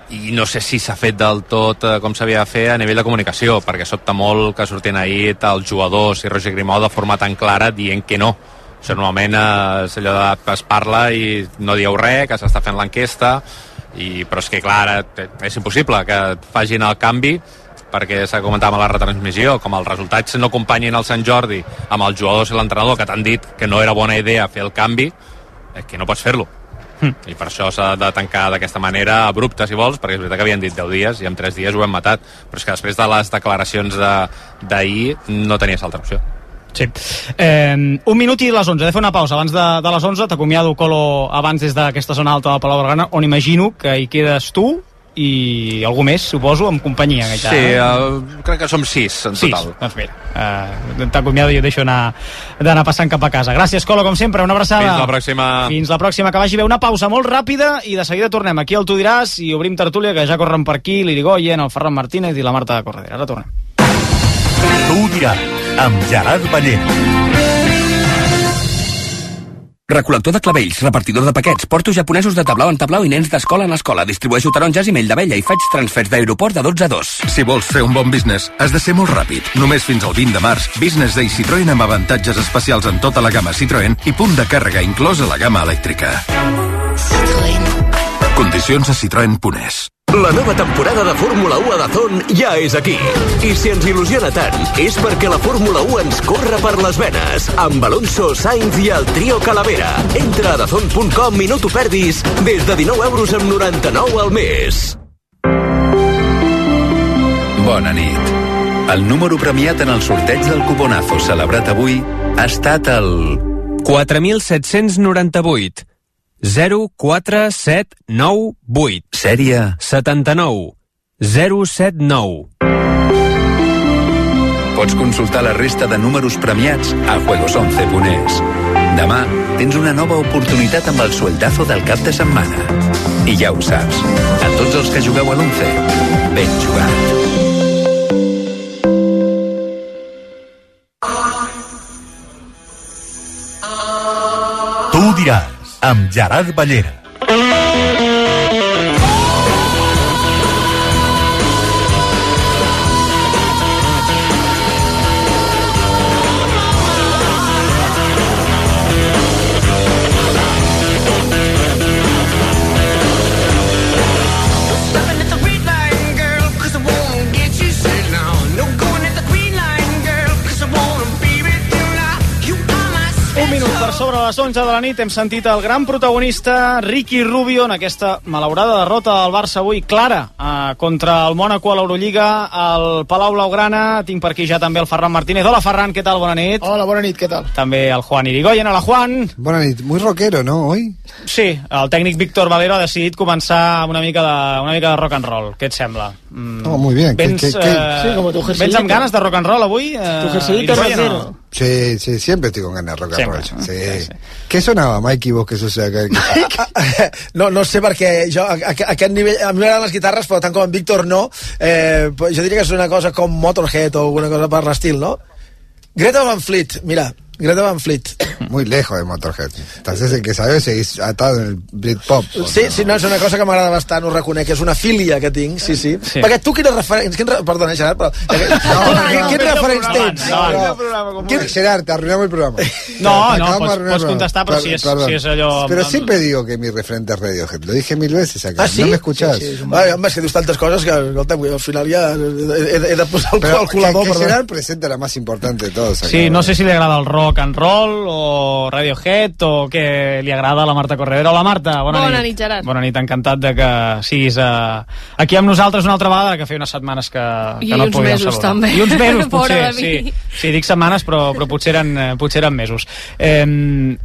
i no sé si s'ha fet del tot eh, com s'havia de fer a nivell de comunicació perquè sobta molt que sortien ahir els jugadors i Roger Grimau de forma tan clara dient que no això normalment eh, allò de es parla i no dieu res, que s'està fent l'enquesta i, però és que clar, és impossible que facin el canvi perquè s'ha comentat amb la retransmissió, com els resultats no acompanyin el Sant Jordi amb els jugadors i l'entrenador que t'han dit que no era bona idea fer el canvi, és que no pots fer-lo. I per això s'ha de tancar d'aquesta manera abrupta, si vols, perquè és veritat que havien dit 10 dies i en 3 dies ho hem matat. Però és que després de les declaracions de- d'ahir no tenies altra opció. Sí. Eh, un minut i les 11. He de fer una pausa abans de, de les 11. T'acomiado, Colo, abans des d'aquesta zona alta del Palau Blaugrana, on imagino que hi quedes tu i algú més, suposo, amb companyia. Sí, eh? uh, crec que som sis en Sis, total. doncs mira, uh, t'acomiado i jo deixo anar, d'anar passant cap a casa. Gràcies, Colo, com sempre, una abraçada. Fins la pròxima. Fins la pròxima, que vagi bé. Una pausa molt ràpida i de seguida tornem aquí al Tu diràs i obrim tertúlia, que ja corren per aquí l'Irigoyen, el Ferran Martínez i la Marta Corredera. Ara tornem. Tu diràs, amb Gerard Ballera. Recol·lector de clavells, repartidor de paquets, portos japonesos de tablau en tablau i nens d'escola en escola. Distribueixo taronges i mell d'abella i faig transfers d'aeroport de 12 a 2. Si vols fer un bon business, has de ser molt ràpid. Només fins al 20 de març, Business Day Citroën amb avantatges especials en tota la gamma Citroën i punt de càrrega inclòs a la gamma elèctrica. Condicions a citroen.es. La nova temporada de Fórmula 1 a Dazón ja és aquí. I si ens il·lusiona tant, és perquè la Fórmula 1 ens corre per les venes. Amb Alonso, Sainz i el trio Calavera. Entra a dazón.com i no t'ho perdis des de 19 euros amb 99 al mes. Bona nit. El número premiat en el sorteig del cuponazo celebrat avui ha estat el... 4798 04798 Sèrie 79 079 Pots consultar la resta de números premiats a juegos11.es. Demà tens una nova oportunitat amb el sueldazo del cap de setmana. I ja ho saps, a tots els que jugueu a l'11, ben jugat. Tu diràs, amb Gerard Ballera. Les 11 de la nit hem sentit el gran protagonista Ricky Rubio en aquesta malaurada derrota del Barça avui clara eh, contra el Mónaco a l'Eurolliga al Palau Blaugrana tinc per aquí ja també el Ferran Martínez hola Ferran, què tal? Bona nit Hola, bona nit, què tal? també el Juan Irigoyen, hola Juan Buena nit, muy rockero, ¿no? Hoy. Sí, el tècnic Víctor Valero ha decidit començar amb una mica de, una mica de rock and roll què et sembla? Mm, No, muy bien. ¿Qué- Vens, qué- qué- eh, Sí, como tu vens amb ganes de rock and roll avui? Eh, Tu jerseyito rockero. Sí, sí, siempre estoy con ganas de rock and Siempre, roll. ¿no? Sí. ¿Qué sonaba, Mikey, vos que sos acá? No, no sé perquè jo a, a, a aquest nivell, a mi m'agraden les guitarres però tant com en Víctor no eh, jo diria que és una cosa com Motorhead o alguna cosa per l'estil, no? Greta Van Fleet, mira Greta Van Fleet Muy lejos de Motorhead. Entonces, el que sabe, seguís atado en el Britpop. Sí, sí, no, és una cosa que m'agrada bastant, ho reconec, és una filia que tinc, sí, sí. sí. Perquè tu quines referents... Quin re... Perdona, Gerard, però... No, quins referents tens? ¿Quién? Gerard, te arruinamos el programa. No, no, el programa. contestar, pero Per- si es- perdón. si es allò- Pero amb- siempre digo que mi referente es Radiohead. Lo dije mil veces acá. Ah, sí? ¿No me escuchás? Sí, sí, home, és que dius tantes coses que, escolta, al final ja he, he, he de posar el Pero al colador, que, que. Gerard presenta la más importante de todos. acá. Sí, no sé si li agrada el rock and roll o Radiohead o què li agrada a la Marta Corredera. Hola Marta, bona, Bona nit, Gerard. Bona nit, encantat de que siguis uh, aquí amb nosaltres una altra vegada, que feia unes setmanes que, I que no et uns mesos, saludar. també. I uns mesos, potser, sí. Sí, dic setmanes, però, però potser, eren, eh, potser eren mesos. Eh,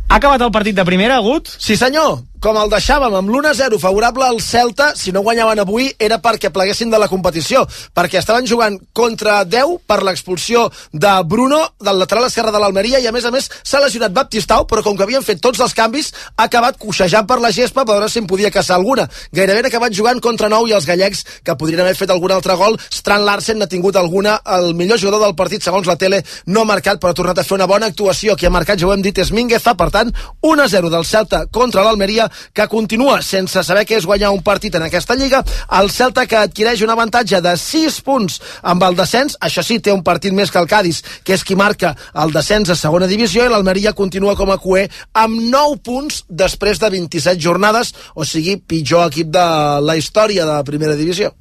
ha acabat el partit de primera, Gut? Sí, senyor. Com el deixàvem amb l'1-0 favorable al Celta, si no guanyaven avui era perquè pleguessin de la competició, perquè estaven jugant contra 10 per l'expulsió de Bruno, del lateral esquerre de l'Almeria, i a més a més s'ha lesionat Baptistau, però com que havien fet tots els canvis, ha acabat coixejant per la gespa per veure si en podia caçar alguna. Gairebé han acabat jugant contra 9 i els gallecs, que podrien haver fet algun altre gol, Strand Larsen n'ha tingut alguna, el millor jugador del partit, segons la tele, no ha marcat, però ha tornat a fer una bona actuació. Qui ha marcat, ja ho hem dit, és Mingueza, per tant, 1-0 del Celta contra l'Almeria, que continua sense saber què és guanyar un partit en aquesta lliga. El Celta que adquireix un avantatge de 6 punts amb el descens, això sí, té un partit més que el Cádiz, que és qui marca el descens a segona divisió, i l'Almeria continua com a cué amb 9 punts després de 27 jornades, o sigui, pitjor equip de la història de la primera divisió.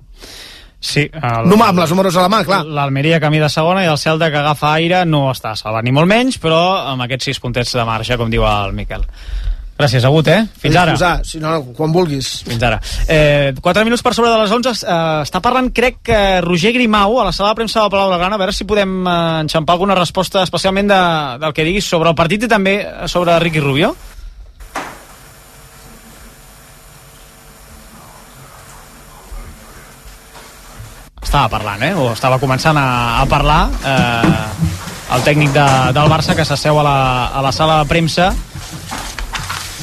Sí. El, No, amb els números a la mà, clar. L'Almeria camí de segona i el Celta que agafa aire no està salvat, ni molt menys, però amb aquests sis puntets de marge, com diu el Miquel. Gràcies, Agut, eh? Fins ara. disposar, si no, quan vulguis. Fins ara. Eh, 4 minuts per sobre de les 11. Eh, està parlant, crec, que Roger Grimau, a la sala de premsa del Palau Blaugrana, a veure si podem eh, enxampar alguna resposta, especialment de, del que diguis sobre el partit i també sobre Ricky Rubio. Estava parlant, eh? O estava començant a, a parlar eh, el tècnic de, del Barça que s'asseu a, la, a la sala de premsa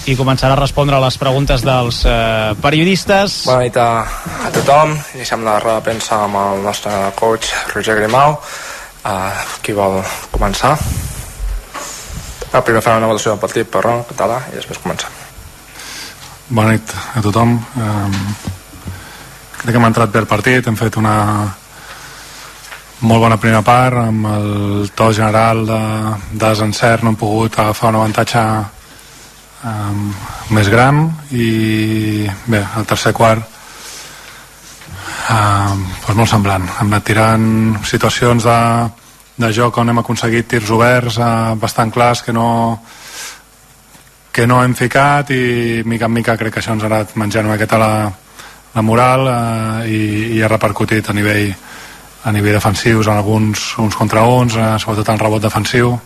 i començarà a respondre a les preguntes dels eh, periodistes. Bona nit a, a tothom. Iniciem la roda de premsa amb el nostre coach Roger Grimau. Uh, qui vol començar? Ah, primer farem una valoració del partit, però en català, i després començar. Bona nit a tothom. Um, crec que hem entrat bé el partit, hem fet una molt bona primera part, amb el to general de, de desencert no hem pogut agafar un avantatge um, més gran i bé, el tercer quart um, doncs molt semblant. Hem anat tirant situacions de, de joc on hem aconseguit tirs oberts uh, bastant clars que no, que no hem ficat i mica en mica crec que això ens ha anat menjant una miqueta la, la moral eh, i, i ha repercutit a nivell a nivell defensius en alguns uns contra uns, eh, sobretot en rebot defensiu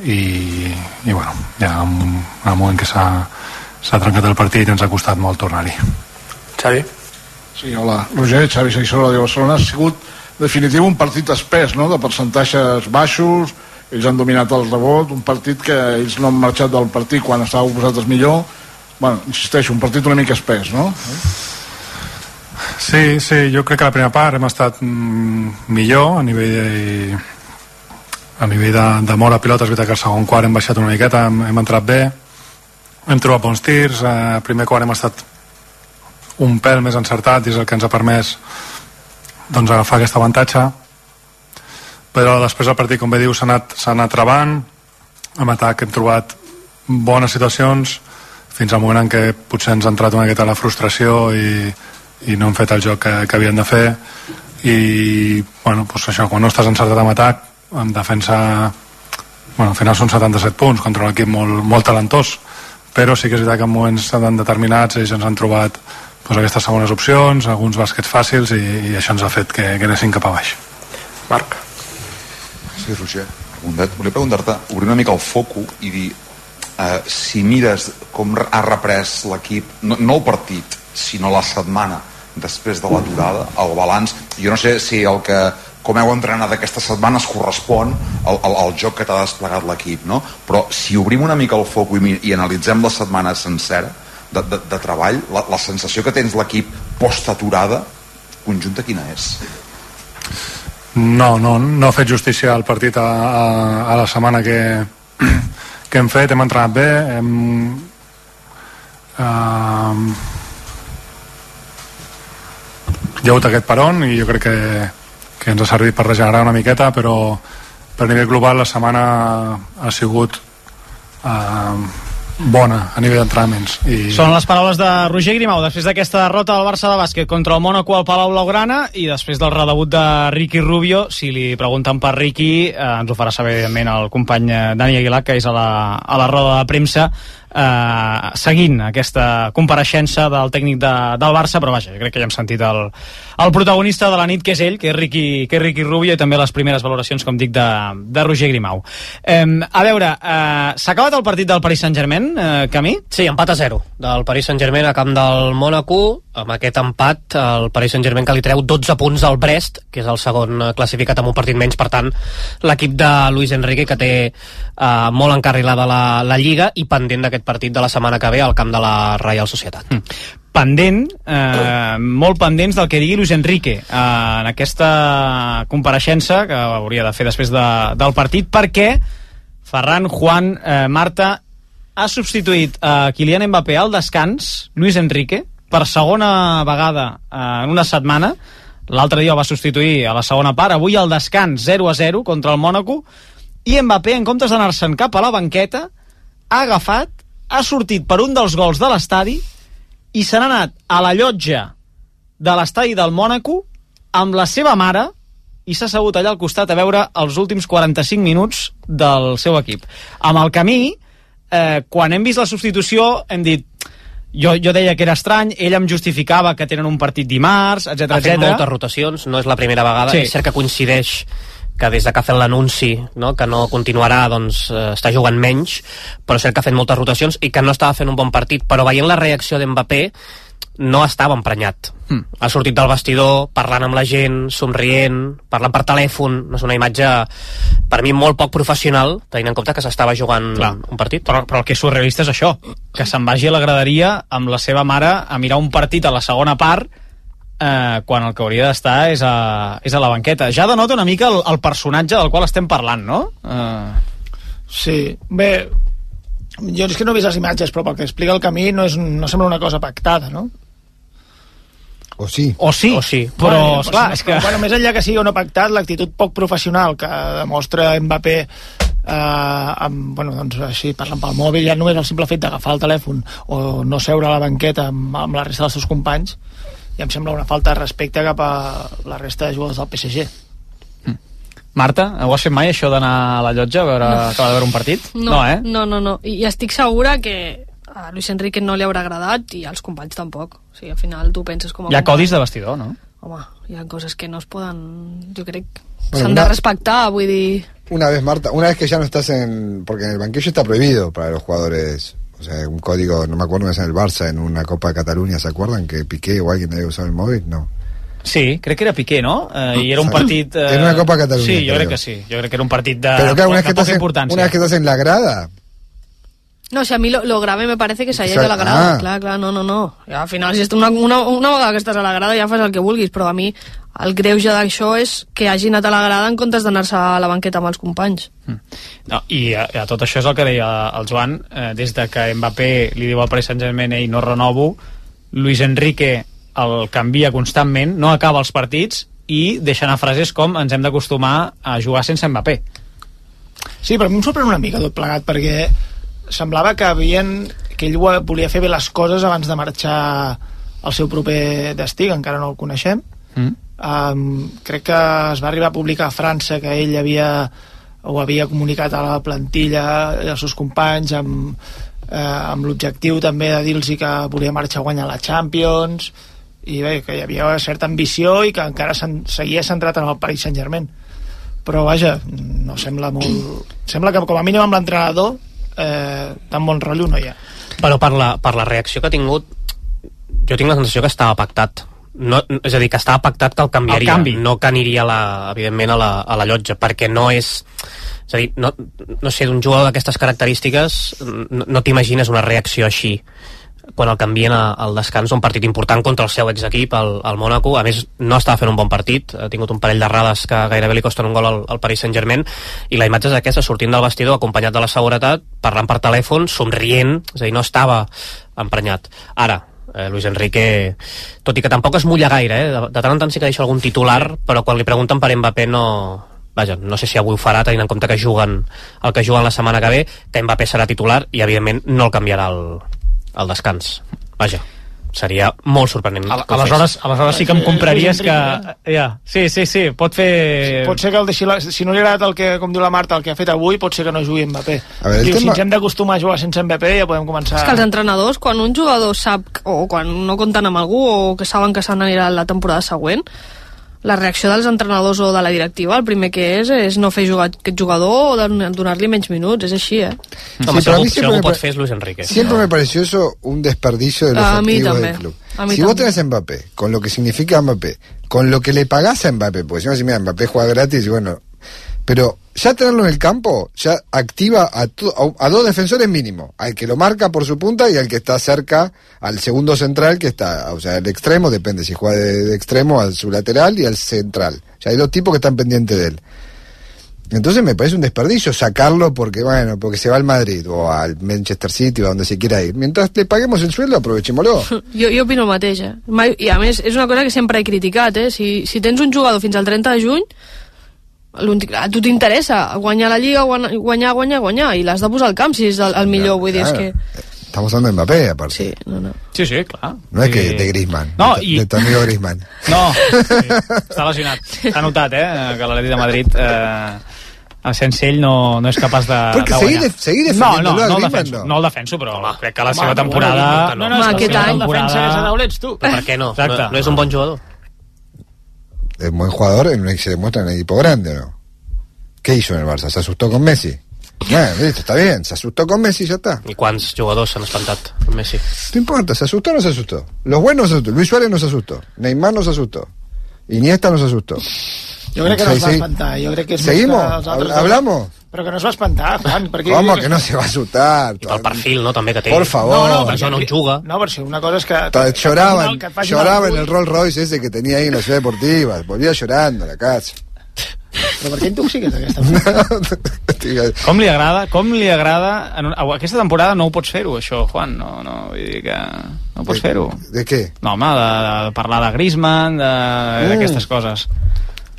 i, i bueno, hi ha un, un moment que s'ha s'ha trencat el partit i ens ha costat molt tornar-hi. Xavi? Sí, hola. Roger, Xavi Seixó, de Barcelona. Ha sigut definitiu un partit espès, no?, de percentatges baixos, ells han dominat el rebot, un partit que ells no han marxat del partit quan estàveu vosaltres millor. bueno, insisteixo, un partit una mica espès, no? Sí, sí, jo crec que la primera part hem estat mm, millor a nivell de, a nivell de, de mort a pilota, és veritat que el segon quart hem baixat una miqueta, hem, hem entrat bé, hem trobat bons tirs, eh, primer quart hem estat un pèl més encertat i és el que ens ha permès doncs, agafar aquest avantatge. Però després el partit, com bé diu, s'ha anat, anat trebant amb atac hem trobat bones situacions fins al moment en què potser ens ha entrat una miqueta la frustració i, i no hem fet el joc que, que havíem de fer. I bueno, doncs això, quan no estàs encertat amb atac en defensa bueno, al final són 77 punts contra un equip molt, molt talentós però sí que és veritat que en moments tan determinats ells ens han trobat doncs, aquestes segones opcions, alguns bàsquets fàcils i, i això ens ha fet que, que anessin cap a baix. Marc. Sí, Roger, volia preguntar-te, obrir una mica el foco i dir eh, si mires com ha reprès l'equip, no, no el partit, sinó la setmana després de l'aturada, el balanç, jo no sé si el que com heu entrenat aquesta setmana es correspon al, al, al joc que t'ha desplegat l'equip, no? Però si obrim una mica el foc i, i analitzem la setmana sencera de, de, de treball, la, la sensació que tens l'equip post-aturada, conjunta quina és? No, no, no ha fet justícia al partit a, a, a la setmana que, que hem fet, hem entrenat bé, hem, uh, hi ha hagut aquest peron i jo crec que, que ens ha servit per regenerar una miqueta, però per nivell global la setmana ha sigut uh, bona a nivell d'entrenaments. I... Són les paraules de Roger Grimau després d'aquesta derrota del Barça de bàsquet contra el Mónaco al Palau Blaugrana i després del redebut de Ricky Rubio. Si li pregunten per Ricky, eh, ens ho farà saber, evidentment, el company eh, Dani Aguilar, que és a la, a la roda de premsa eh, seguint aquesta compareixença del tècnic de, del Barça, però vaja, crec que ja hem sentit el, el protagonista de la nit, que és ell, que és Ricky, que és Ricky Rubio, i també les primeres valoracions, com dic, de, de Roger Grimau. Eh, a veure, eh, s'ha acabat el partit del Paris Saint-Germain, eh, Camí? Sí, empat a 0 del Paris Saint-Germain a camp del Mónaco. Amb aquest empat, el Paris Saint-Germain que li treu 12 punts al Brest, que és el segon eh, classificat amb un partit menys. Per tant, l'equip de Luis Enrique, que té eh, molt encarrilada la, la Lliga i pendent d'aquest partit de la setmana que ve al camp de la Real Societat. Mm. pendent, eh, molt pendents del que digui Luis Enrique eh, en aquesta compareixença que hauria de fer després de, del partit, perquè Ferran, Juan, eh, Marta ha substituït a Kylian Mbappé al descans, Luis Enrique, per segona vegada eh, en una setmana. L'altre dia va substituir a la segona part. Avui al descans 0 a 0 contra el Mònaco. I Mbappé, en comptes d'anar-se'n cap a la banqueta, ha agafat, ha sortit per un dels gols de l'estadi i se n'ha anat a la llotja de l'estadi del Mònaco amb la seva mare i s'ha assegut allà al costat a veure els últims 45 minuts del seu equip. Amb el camí, eh, quan hem vist la substitució hem dit jo, jo deia que era estrany, ell em justificava que tenen un partit dimarts, etc ha fet etc. moltes rotacions, no és la primera vegada Sí. és cert que coincideix que des de que ha fet l'anunci no, que no continuarà doncs eh, està jugant menys però és cert que ha fet moltes rotacions i que no estava fent un bon partit però veient la reacció d'Mbappé no estava emprenyat Mm. ha sortit del vestidor parlant amb la gent, somrient parlant per telèfon, no és una imatge per mi molt poc professional tenint en compte que s'estava jugant Clar. un partit però, però el que és surrealista és això que se'n vagi a la graderia amb la seva mare a mirar un partit a la segona part eh, quan el que hauria d'estar és, a, és a la banqueta ja denota una mica el, el personatge del qual estem parlant no? Eh, Sí, bé, jo és que no he vist les imatges, però pel que explica el camí no, és, no sembla una cosa pactada, no? O sí. o sí, o sí. però Bueno, esclar, és que bueno, més enllà que sigui o no pactat, l'actitud poc professional que demostra Mbappé eh, amb, bueno, doncs així, parlant pel mòbil, ja només el simple fet d'agafar el telèfon o no seure a la banqueta amb, amb la resta dels seus companys, ja em sembla una falta de respecte cap a la resta de jugadors del PSG. Marta, ho has fet mai això d'anar a la llotja a veure, No. acabar de veure un partit? No, eh? no, no, no. I estic segura que a Luis Enrique no li haurà agradat i als companys tampoc. O sigui, al final tu penses com a Hi ha codis de vestidor, no? Home, hi ha coses que no es poden... Jo crec Bueno, s'han de una- respectar, vull dir... Una vez, Marta, una vez que ya no estás en... Porque en el banquillo está prohibido para los jugadores. O sea, un código, no me acuerdo, es en el Barça, en una Copa de Cataluña, ¿se acuerdan? Que Piqué o alguien había usado el móvil, no. Sí, crec que era Piqué, no? Eh, I era un partit... Eh... Era una Copa Catalunya, Sí, jo creo. crec que sí. Jo crec que era un partit de, Pero claro, una de que poca en, importància. una vez que estás en la grada, No, o sigui, a mi lo, lo grave me parece que s'hagi Exacte. de la grada. Ah. Clar, clar, no, no, no. Ja, al final, si una, una, una vegada que estàs a la grada ja fas el que vulguis, però a mi el greuge d'això és que hagi anat a la grada en comptes d'anar-se a la banqueta amb els companys. No, I a, a tot això és el que deia el Joan, eh, des de que Mbappé li diu al Paris Saint-Germain ell no renovo, Luis Enrique el canvia constantment, no acaba els partits i deixa anar frases com ens hem d'acostumar a jugar sense Mbappé. Sí, però a mi em sorprèn una mica tot plegat, perquè semblava que havien que ell volia fer bé les coses abans de marxar al seu proper destí, que encara no el coneixem. Mm. Um, crec que es va arribar a publicar a França que ell havia ho havia comunicat a la plantilla i als seus companys amb, eh, amb l'objectiu també de dir-los que volia marxar a guanyar la Champions i bé, que hi havia certa ambició i que encara sen seguia centrat en el Paris Saint-Germain però vaja, no sembla molt... Sembla que com a mínim amb l'entrenador eh, tan bon rotllo no hi ha. Però per la, per la reacció que ha tingut, jo tinc la sensació que estava pactat. No, és a dir, que estava pactat que el canviaria, El canvi. no que aniria, la, evidentment, a la, a la llotja, perquè no és... És a dir, no, no sé, d'un jugador d'aquestes característiques no, no t'imagines una reacció així quan el canvien al descans un partit important contra el seu exequip, el, el Mónaco. A més, no estava fent un bon partit, ha tingut un parell d'errades que gairebé li costen un gol al, al Paris Saint-Germain, i la imatge és aquesta, sortint del vestidor acompanyat de la seguretat, parlant per telèfon, somrient, és a dir, no estava emprenyat. Ara, eh, Luis Enrique, tot i que tampoc es mulla gaire, eh? de, de tant en tant sí que deixa algun titular, però quan li pregunten per Mbappé no, vaja, no sé si avui ho farà tenint en compte que juguen el que juguen la setmana que ve que Mbappé serà titular i evidentment no el canviarà al, al descans. Vaja, seria molt sorprenent. Ho aleshores, aleshores sí que em compraries que... Ja, sí, sí, sí, pot fer... Pot ser que el deixi la, si no li ha agradat el que, com diu la Marta, el que ha fet avui, pot ser que no jugui Mbappé. A veure, Diu, tema- si ens hem d'acostumar a jugar sense Mbappé ja podem començar... És que els entrenadors, quan un jugador sap o quan no compten amb algú o que saben que se n'anirà la temporada següent, la reacció dels entrenadors o de la directiva, el primer que és és no fer jugar aquest jugador o don- donar-li menys minuts, és així, eh? Home, Sí, si pero a algú, si siempre algú me pot fer és Luis Enrique Siempre me pareció eso un desperdicio de los A activos del club. A mí si vos también. tenés a Mbappé, con lo que significa Mbappé, con lo que le pagás a Mbappé, porque si no decís, mira, Mbappé juega gratis y bueno, pero ya tenerlo en el campo ya activa a, to- a, dos defensores mínimo, al que lo marca por su punta y al que está cerca al segundo central que está, o sea, el extremo, depende si juega de, extremo al su lateral y al central. Ya hay dos tipos que están pendientes de él. Entonces me parece un desperdicio sacarlo porque, bueno, porque se va al Madrid o al Manchester City o a donde se quiera ir. Mientras le paguemos el sueldo, aprovechémoslo. Jo, jo opino el mateix, eh? A més, és una cosa que sempre he criticat, eh? Si, si tens un jugador fins al 30 de juny, a tu t'interessa guanyar la Lliga, guanyar, guanyar, guanyar, guanyar, i l'has de posar al camp si és el, el millor, vull dir, és que... Estamos hablando de Mbappé, aparte. Sí, no, no. Sí, sí, clar. No es que Sí. de Griezmann. No, de, i- de tu amigo Griezmann. No, sí, està lesionat. S'ha notat, eh, que l'Atleti de Madrid eh, a sense ell no, no és capaç de, Perquè de seguir guanyar. de- seguir no, no, a no, el defenso, no. no el defenso, però Home, crec que la home, seva home, temporada... home, No, no, no, és que Aquest la seva any. temporada- Defensa que se ets tu. Però per què no? No, Exacte. no és un bon jugador. Es buen jugador en se demuestra en un equipo grande, ¿o ¿no? ¿Qué hizo en el Barça? ¿Se asustó con Messi? Bueno, listo, está bien. Se asustó con Messi y ya está. I quants jugadors s'han espantat amb Messi? No importa, ¿se asustó o no se asustó? Los buenos se asustó. Luis Suárez no se asustó. Neymar no se asustó. Iniesta no se asustó. Jo crec que no es va sí. espantar. Jo crec que és ¿Seguimos? que altres ¿Hab- ¿Hablamos? Però que no es va espantar, Juan. Perquè ¿Cómo que no se va a asustar? I pel perfil, no?, també que té. Por favor. No, no, Per això no en juga. No, per si una cosa és que... Ta- Lloraba, que et faci lloraba mal en el. Rolls Royce ese que tenía ahí en la ciudad deportiva. Volvía llorando a la casa. Però per què intoxiques aquesta manera? Com li agrada, com li agrada... En, un- aquesta temporada no ho pots fer-ho, això, Juan. No, no, vull dir que no pots fer-ho. ¿De qué? No, home, de, de parlar de Griezmann, de- d'aquestes coses.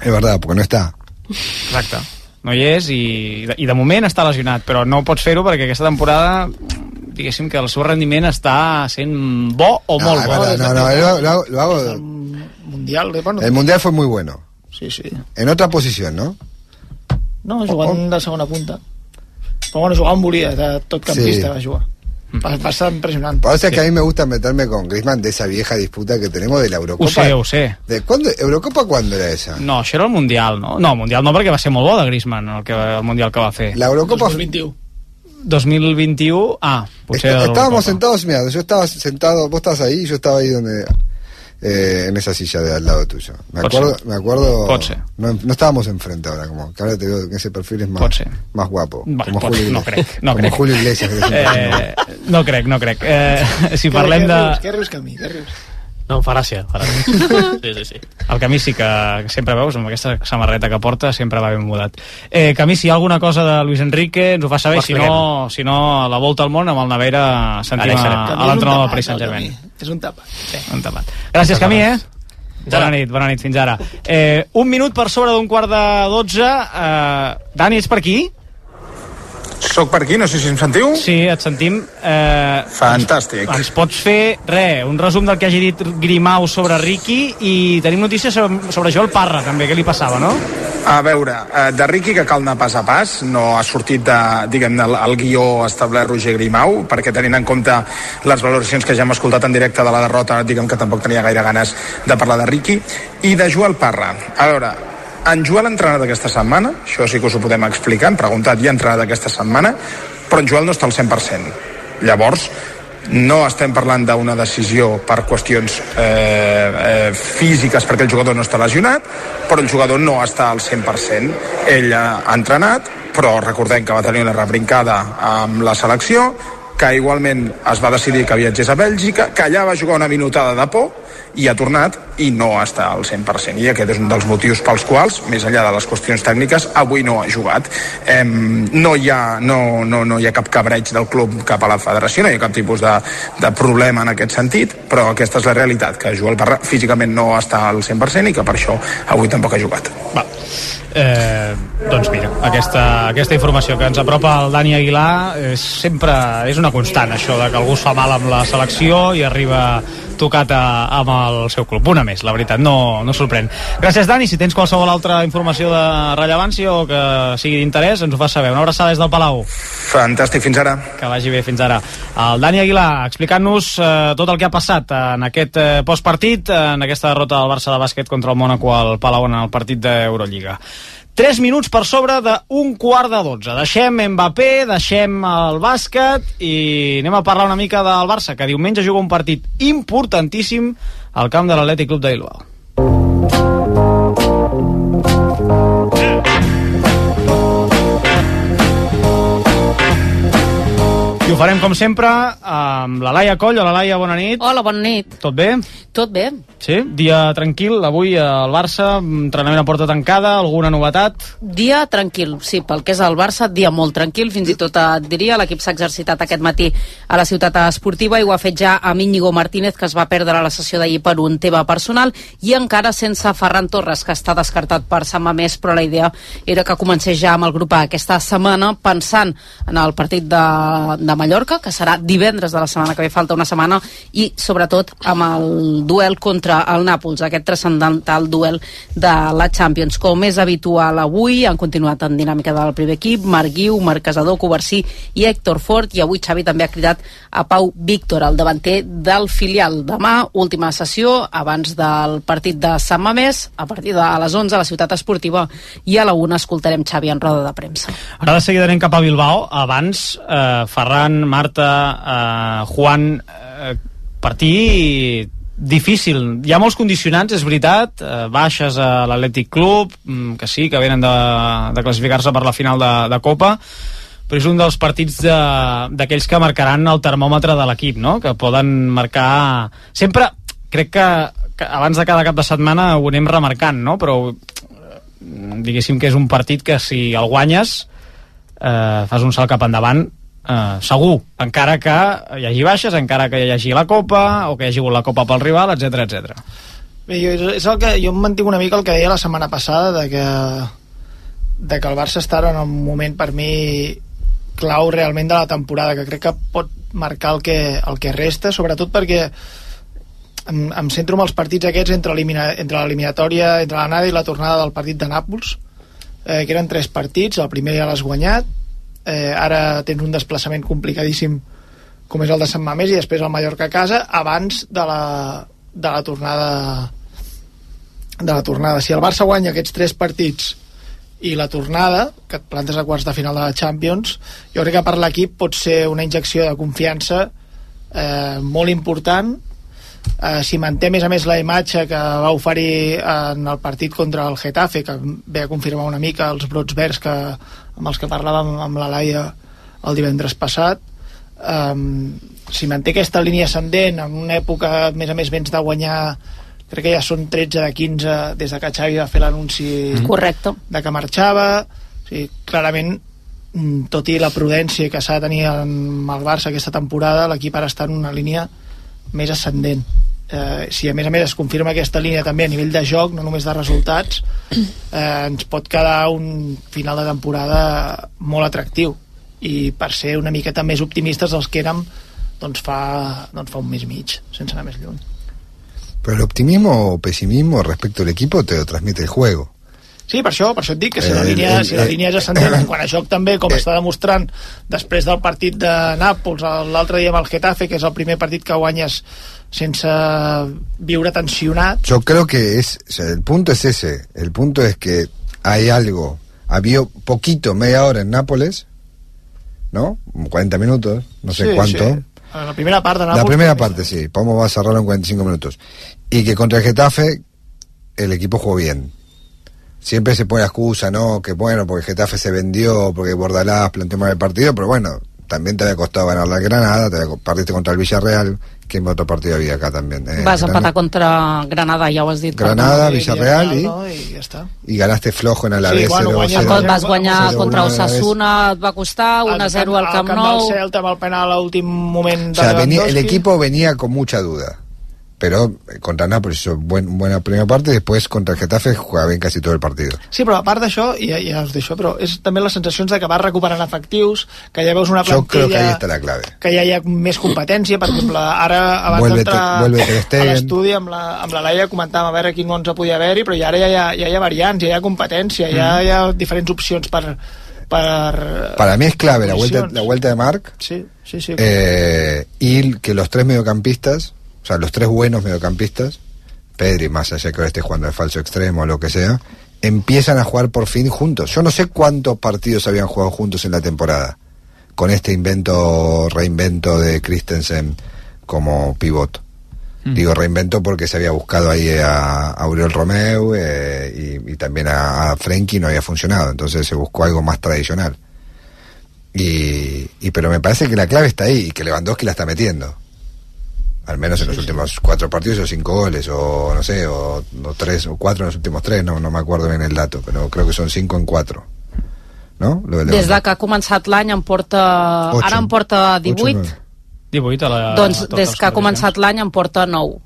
Es verdad, porque no está. Exacte. No hi és i, i de moment està lesionat, però no pots fer-ho perquè aquesta temporada diguéssim que el seu rendiment està sent bo o No, molt bo. verdad, no, no, lo, lo hago- lo hago- Mundial, de bueno, El mundial fue muy bueno. Sí, sí. En otra posición, ¿no? No, jugant de segona punta. Però bueno, jugar on volia, de tot campista Sí. va jugar. Va, va ser impressionant. Por eso es que a mí me gusta meterme con Griezmann de esa vieja disputa que tenemos de la Eurocopa. Ho sé. ¿De cuándo, ¿Eurocopa cuándo era esa? No, això era el Mundial, no? No, el Mundial no, perquè va ser molt bo de Griezmann, el, que, el Mundial que va fer. La Eurocopa... 2021. 2021, ah, potser... Est- de estábamos sentados, mira, yo estaba sentado, vos estabas ahí yo estaba ahí donde... eh, en esa silla de al lado tuyo. Me acuerdo, ser. me acuerdo. No, no estábamos enfrente ahora, como que ahora te veo que ese perfil es más, más guapo. Va, como pot- Julio no crec, no como crec. Julio Iglesias. que siempre Eh, no crec, no crec. Eh, si parlem què de... rius? Què rius? Què rius? No, em fa gràcia. Fa gràcia. Sí, sí, sí. El Camí sí que sempre veus, amb aquesta samarreta que porta, sempre va ben mudat. Eh, Camí, si hi ha alguna cosa de Luis Enrique, ens ho fa saber, Ho si no, si no, a la volta al món, amb el Navera sentim a, a l'entrenador del Paris Saint-Germain. És un tapat. Sí, un tapat. Gràcies, Camí, eh? Bona nit, bona nit, fins ara. Eh, un minut per sobre d'un quart de dotze. Eh, Dani, ets per aquí? Soc per aquí, no sé si em sentiu. Sí, et sentim. Eh, Fantàstic. ens pots fer, re, un resum del que hagi dit Grimau sobre Ricky i tenim notícies sobre, sobre Joel Parra, també, què li passava, no? A veure, eh, de Ricky que cal anar pas a pas, no ha sortit de, diguem-ne, el, el guió establert Roger Grimau, perquè tenint en compte les valoracions que ja hem escoltat en directe de la derrota, diguem que tampoc tenia gaire ganes de parlar de Ricky, i de Joel Parra. A veure, en Joel ha entrenat aquesta setmana, això sí que us ho podem explicar, hem preguntat i ha entrenat aquesta setmana, però en Joel no està al 100%. Llavors, no estem parlant d'una decisió per qüestions eh, eh, físiques perquè el jugador no està lesionat, però el jugador no està al 100%. Ell ha entrenat, però recordem que va tenir una rebrincada amb la selecció, que igualment es va decidir que viatgés a Bèlgica, que allà va jugar una minutada de por i ha tornat i no està al 100%. I aquest és un dels motius pels quals, més enllà de les qüestions tècniques, avui no ha jugat. Em, no, hi ha, no, no, no hi ha cap cabreig del club cap a la federació, no hi ha cap tipus de, de problema en aquest sentit, però aquesta és la realitat, que Joel Parra físicament no està al 100% i que per això avui tampoc ha jugat. Va. Eh, doncs mira, aquesta, aquesta informació que ens apropa el Dani Aguilar és sempre és una constant, això de que algú es fa mal amb la selecció i arriba tocat a, amb el seu club. Una més, la veritat, no, no sorprèn. Gràcies, Dani. Si tens qualsevol altra informació de rellevància o que sigui d'interès, ens ho fas saber. Una abraçada des del Palau. Fantàstic, fins ara. Que vagi bé fins ara. El Dani Aguilar explicant-nos eh, tot el que ha passat en aquest eh, postpartit, en aquesta derrota del Barça de bàsquet contra el Mónaco al Palau en el partit d'Eurolliga. 3 minuts per sobre d'un quart de 12. Deixem Mbappé, deixem el bàsquet i anem a parlar una mica del Barça, que diumenge juga un partit importantíssim al camp de l'Atlètic Club de Bilbao. I ho farem, com sempre, amb la Laia Coll. Hola, Laia, bona nit. Hola, bona nit. Tot bé? Tot bé? Sí? Dia tranquil, avui al Barça, entrenament a porta tancada, alguna novetat? Dia tranquil, sí, pel que és el Barça, dia molt tranquil, fins i tot et diria, l'equip s'ha exercitat aquest matí a la ciutat esportiva i ho ha fet ja amb Íñigo Martínez, que es va perdre a la sessió d'ahir per un tema personal, i encara sense Ferran Torres, que està descartat per Sant Mamés, però la idea era que comencés ja amb el grup aquesta setmana, pensant en el partit de demà Mallorca, que serà divendres de la setmana que ve, falta una setmana, i sobretot amb el duel contra el Nàpols, aquest transcendental duel de la Champions. Com és habitual avui, han continuat en dinàmica del primer equip, Marc Guiu, Marc Casador, Covarsí i Héctor Fort, i avui Xavi també ha cridat a Pau Víctor, el davanter del filial. Demà, última sessió, abans del partit de Sant Mamés, a partir de les 11 a la ciutat esportiva, i a la 1 escoltarem Xavi en roda de premsa. Ara de seguida anem cap a Bilbao. Abans, eh, Ferran, Marta, eh, Juan, eh, partit difícil. Hi ha molts condicionants, és veritat, eh, baixes a l'Atlètic Club, mm, que sí, que venen de, de classificar-se per la final de, de Copa, però és un dels partits de- d'aquells que marcaran el termòmetre de l'equip, no? que poden marcar... Sempre, crec que, que abans de cada cap de setmana ho anem remarcant, no? però eh, diguéssim que és un partit que si el guanyes eh, fas un salt cap endavant eh, segur, encara que hi hagi baixes, encara que hi hagi la Copa o que hi hagi la Copa pel rival, etc etc. Bé, jo, és, el que, jo em mantinc una mica el que deia la setmana passada de que, de que el Barça està en un moment per mi clau realment de la temporada que crec que pot marcar el que, el que resta sobretot perquè em, em centro en els partits aquests entre l'eliminatòria, entre l'anada i la tornada del partit de Nàpols eh, que eren tres partits, el primer ja l'has guanyat eh, ara tens un desplaçament complicadíssim com és el de Sant Mamés i després el Mallorca a casa abans de la, de la tornada de la tornada. Si el Barça guanya aquests tres partits i la tornada, que et plantes a quarts de final de la Champions, jo crec que per l'equip pot ser una injecció de confiança eh, molt important eh, si manté més a més la imatge que va oferir en el partit contra el Getafe que ve a confirmar una mica els brots verds que, amb els que parlàvem amb la Laia el divendres passat. Um, si manté aquesta línia ascendent en una època a més a més vens de guanyar crec que ja són 13 de 15 des de que Xavi va fer l'anunci Correcte. de que marxava. O sigui, clarament mm, tot i la prudència que s'ha de tenir amb el Barça aquesta temporada l'equip ara està en una línia més ascendent eh, si a més a més es confirma aquesta línia també a nivell de joc, no només de resultats eh, ens pot quedar un final de temporada molt atractiu i per ser una miqueta més optimistes dels que érem doncs fa, doncs fa un mes mig sense anar més lluny Pero el optimismo o pesimismo respecto al equipo te lo transmite el juego. Sí, per això, per això et dic que si la Eh, línia, si la el- línia és ascendent en quant a joc també, com està demostrant després del partit de Nàpols l'altre dia amb el Getafe, que és el primer partit que guanyes sense viure tensionat Yo creo que es, o sea, el punto es ese. El punto es que hay algo. Había poquito, media hora en Nápoles, ¿no? 40 minutos, no sé Sí, cuánto. sí. En la primera part de La Nàpols primera parte, sí. Pomo va a cerrarlo en 45 minutos. Y que contra el Getafe el equipo jugó bien. Siempre se pone la excusa, ¿no? Que bueno, porque el Getafe se vendió, porque Bordalás planteó mal el partido, pero bueno, también te había costado ganar la Granada, te había, perdiste contra el Villarreal. ¿Qué otro partido había acá también? Eh, Vas también. empatar contra Granada, ho has dit. Granada. Villarreal y, no? i ja està y ganaste flojo en Alavés. Sí, bueno, 0-0. guanyes- Vas guanyar 0-1 contra a. Osasuna, et va costar 1-0 al Camp del Nou. Celta amb el penal a l'últim moment O de sea, venía- el equipo venía con mucha duda. Pero eh, contra Nápoles hizo buen, buena primera parte y después contra el Getafe jugaba bien casi todo el partido. Sí, però a part d'això, ja, ja us deixo, però és també les sensacions de que vas recuperant efectius, que ja veus una Yo creo que ahí plantilla está la clave. que ja hi ha més competència, per exemple, ara abans Vuelve d'entrar a l'estudi amb la, amb la Laia comentàvem a veure quin 11 podia haver-hi, però ja ara ja hi ha, ja hi ha variants, ja hi ha competència, ja Mm. hi ha diferents opcions per... per Para mí es clave la vuelta, la vuelta de Marc Sí, sí, sí. eh, y que los tres mediocampistas, o sea, los tres buenos mediocampistas, Pedri, más allá que ahora esté jugando de falso extremo o lo que sea, empiezan a jugar por fin juntos. Yo no sé cuántos partidos habían jugado juntos en la temporada, con este invento, reinvento de Christensen como pivot. Digo reinvento porque se había buscado ahí a, a Aurel Romeu eh, y, y también a, a Frenkie no había funcionado, entonces se buscó algo más tradicional. Y, y pero me parece que la clave está ahí y que Lewandowski la está metiendo. Al menos en los últimos cuatro partidos o cinco goles, o no sé, o, o tres o cuatro en los últimos tres, no, no me acuerdo bien el dato, pero creo que son cinco en cuatro. ¿No? Lo de Des de Lewandowski. que ha començat l'any en porta... Ocho. Ara en porta 18, Ocho, 18 a la... doncs a totes des que ha començat l'any en porta 9.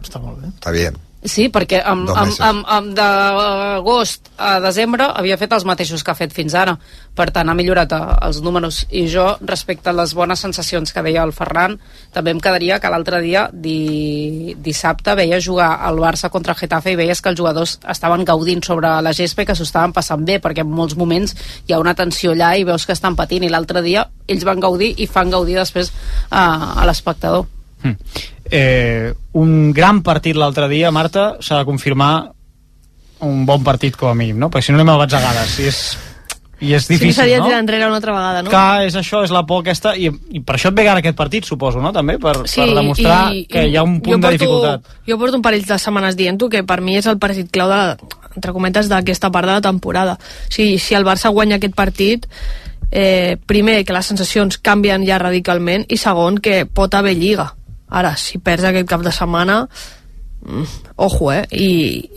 Està molt bé. Está bien. Sí, perquè amb, amb, amb, amb d'agost a desembre havia fet els mateixos que ha fet fins ara. Per tant, ha millorat eh, els números. I jo, respecte a les bones sensacions que deia el Ferran, també em quedaria que l'altre dia, di, dissabte, veia jugar el Barça contra el Getafe i veies que els jugadors estaven gaudint sobre la gespa i que s'ho estaven passant bé, perquè en molts moments hi ha una tensió allà i veus que estan patint. I l'altre dia ells van gaudir i fan gaudir després a, a l'espectador. Eh, un gran partit l'altre dia, Marta, s'ha de confirmar un bon partit com a mínim, no? Perquè si no anem a batzegades i és, i és Sí, difícil, seria no? tirar enrere una altra vegada, no? Que és això, és la por aquesta i, i per això et ve gana aquest partit, suposo, no? També, per, per demostrar que hi ha un punt jo de dificultat. Jo porto un parell de setmanes dient-ho que per mi és el partit clau de, entre cometes d'aquesta part de la temporada. O sigui, si el Barça guanya aquest partit, eh, primer, que les sensacions canvien ja radicalment i segon, que pot haver lliga. Ara, si perds aquest cap de setmana, mm, ojo, eh? I,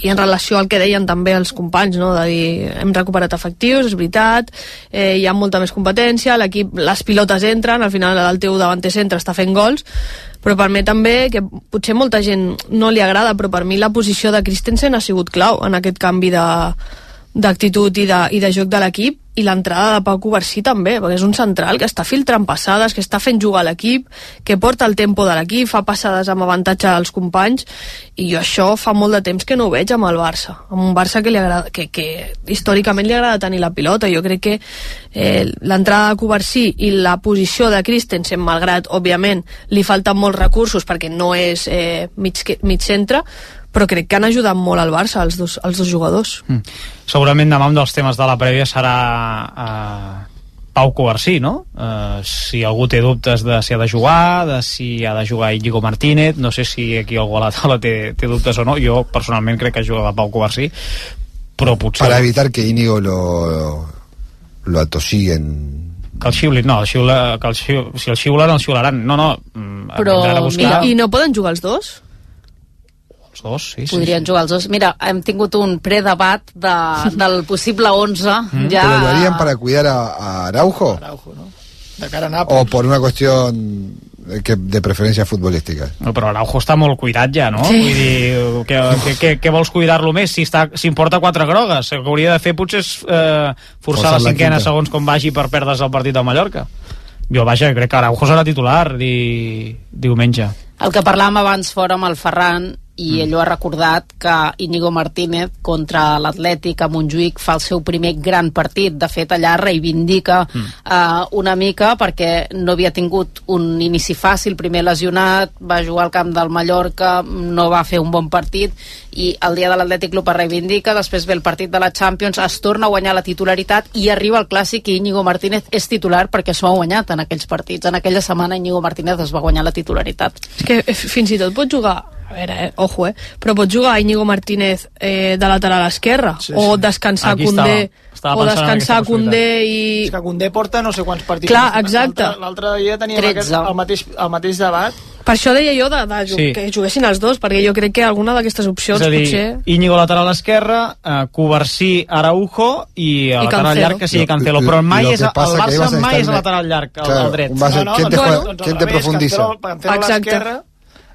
I en relació al que deien també els companys, no? de dir, hem recuperat efectius, és veritat, eh, hi ha molta més competència, l'equip, les pilotes entren, al final el teu davanter centre està fent gols, però per mi també, que potser molta gent no li agrada, però per mi la posició de Christensen ha sigut clau en aquest canvi de d'actitud i, de, i de joc de l'equip i l'entrada de Pau Covarsí també, perquè és un central que està filtrant passades, que està fent jugar l'equip, que porta el tempo de l'equip, fa passades amb avantatge als companys, i jo això fa molt de temps que no ho veig amb el Barça, amb un Barça que, li agrada, que, que històricament li agrada tenir la pilota. Jo crec que eh, l'entrada de Covarsí i la posició de Christensen, malgrat, òbviament, li falten molts recursos perquè no és eh, mig, mig centre, però crec que han ajudat molt al Barça, els dos, els dos jugadors. Mm. Segurament demà un dels temes de la prèvia serà eh, Pau Covarsí, no? Eh, si algú té dubtes de si ha de jugar, de si ha de jugar Íñigo Martínez, no sé si aquí algú a la taula té, té dubtes o no, jo personalment crec que juga Pau Covarsí, però potser... Para evitar que Íñigo lo, lo atosiguen. Que el xiulin, no, el xiula, que el xiu, si el xiulen, el xiularan. No, no, mm, Però, a buscar I, I no poden jugar els dos? Els dos, sí, sí. Podrien jugar els dos. Mira, hem tingut un predebat de, del possible 11. Mm. Ja... ¿Pero lo harían para cuidar a, a Araujo? De cara a Nàpols. ¿O por una cuestión de, que, de preferencia futbolística? No, però Araujo està molt cuidat ja, no? Sí. Vull dir, que, que, que, que vols cuidar-lo més si, està, si em porta quatre grogues? El que hauria de fer potser és eh, forçar Forçar la la cinquena quinta. segons com vagi per perdre's el partit del Mallorca. Jo, vaja, crec que Araujo serà titular di, diumenge. El que parlàvem abans fora amb el Ferran i ell ho ha recordat que Íñigo Martínez contra l'Atlètic a Montjuïc fa el seu primer gran partit. De fet allà reivindica mm. uh, una mica perquè no havia tingut un inici fàcil. Primer lesionat, va jugar al camp del Mallorca no va fer un bon partit i el dia de l'Atlètic Club es reivindica. Després ve el partit de la Champions es torna a guanyar la titularitat i arriba el clàssic i Íñigo Martínez és titular perquè s'ho ha guanyat en aquells partits. En aquella setmana Íñigo Martínez es va guanyar la titularitat. És que eh, fins i tot pot jugar a veure, eh, ojo, eh, però pot jugar Íñigo Martínez eh, de lateral esquerre Sí, o sí. descansar Aquí Condé estava. Estava o descansar Condé i... És que Condé porta no sé quants partits. Clar, exacte. L'altre- dia teníem 13. aquest, el, mateix, el mateix debat. Per això deia jo de, de, Sí. sí. que juguessin els dos, perquè jo crec que alguna d'aquestes opcions és a dir, potser... Íñigo lateral esquerre, eh, Covarsí, Araujo i a I lateral Cancelo. llarg que sigui Lo- Cancelo, lo- però mai és, el Barça a mai és el lateral llarg, el, Claro, el dret. base- ¿quién te doncs, juega- doncs, quién te profundiza? Cancelo, Cancelo Exacte.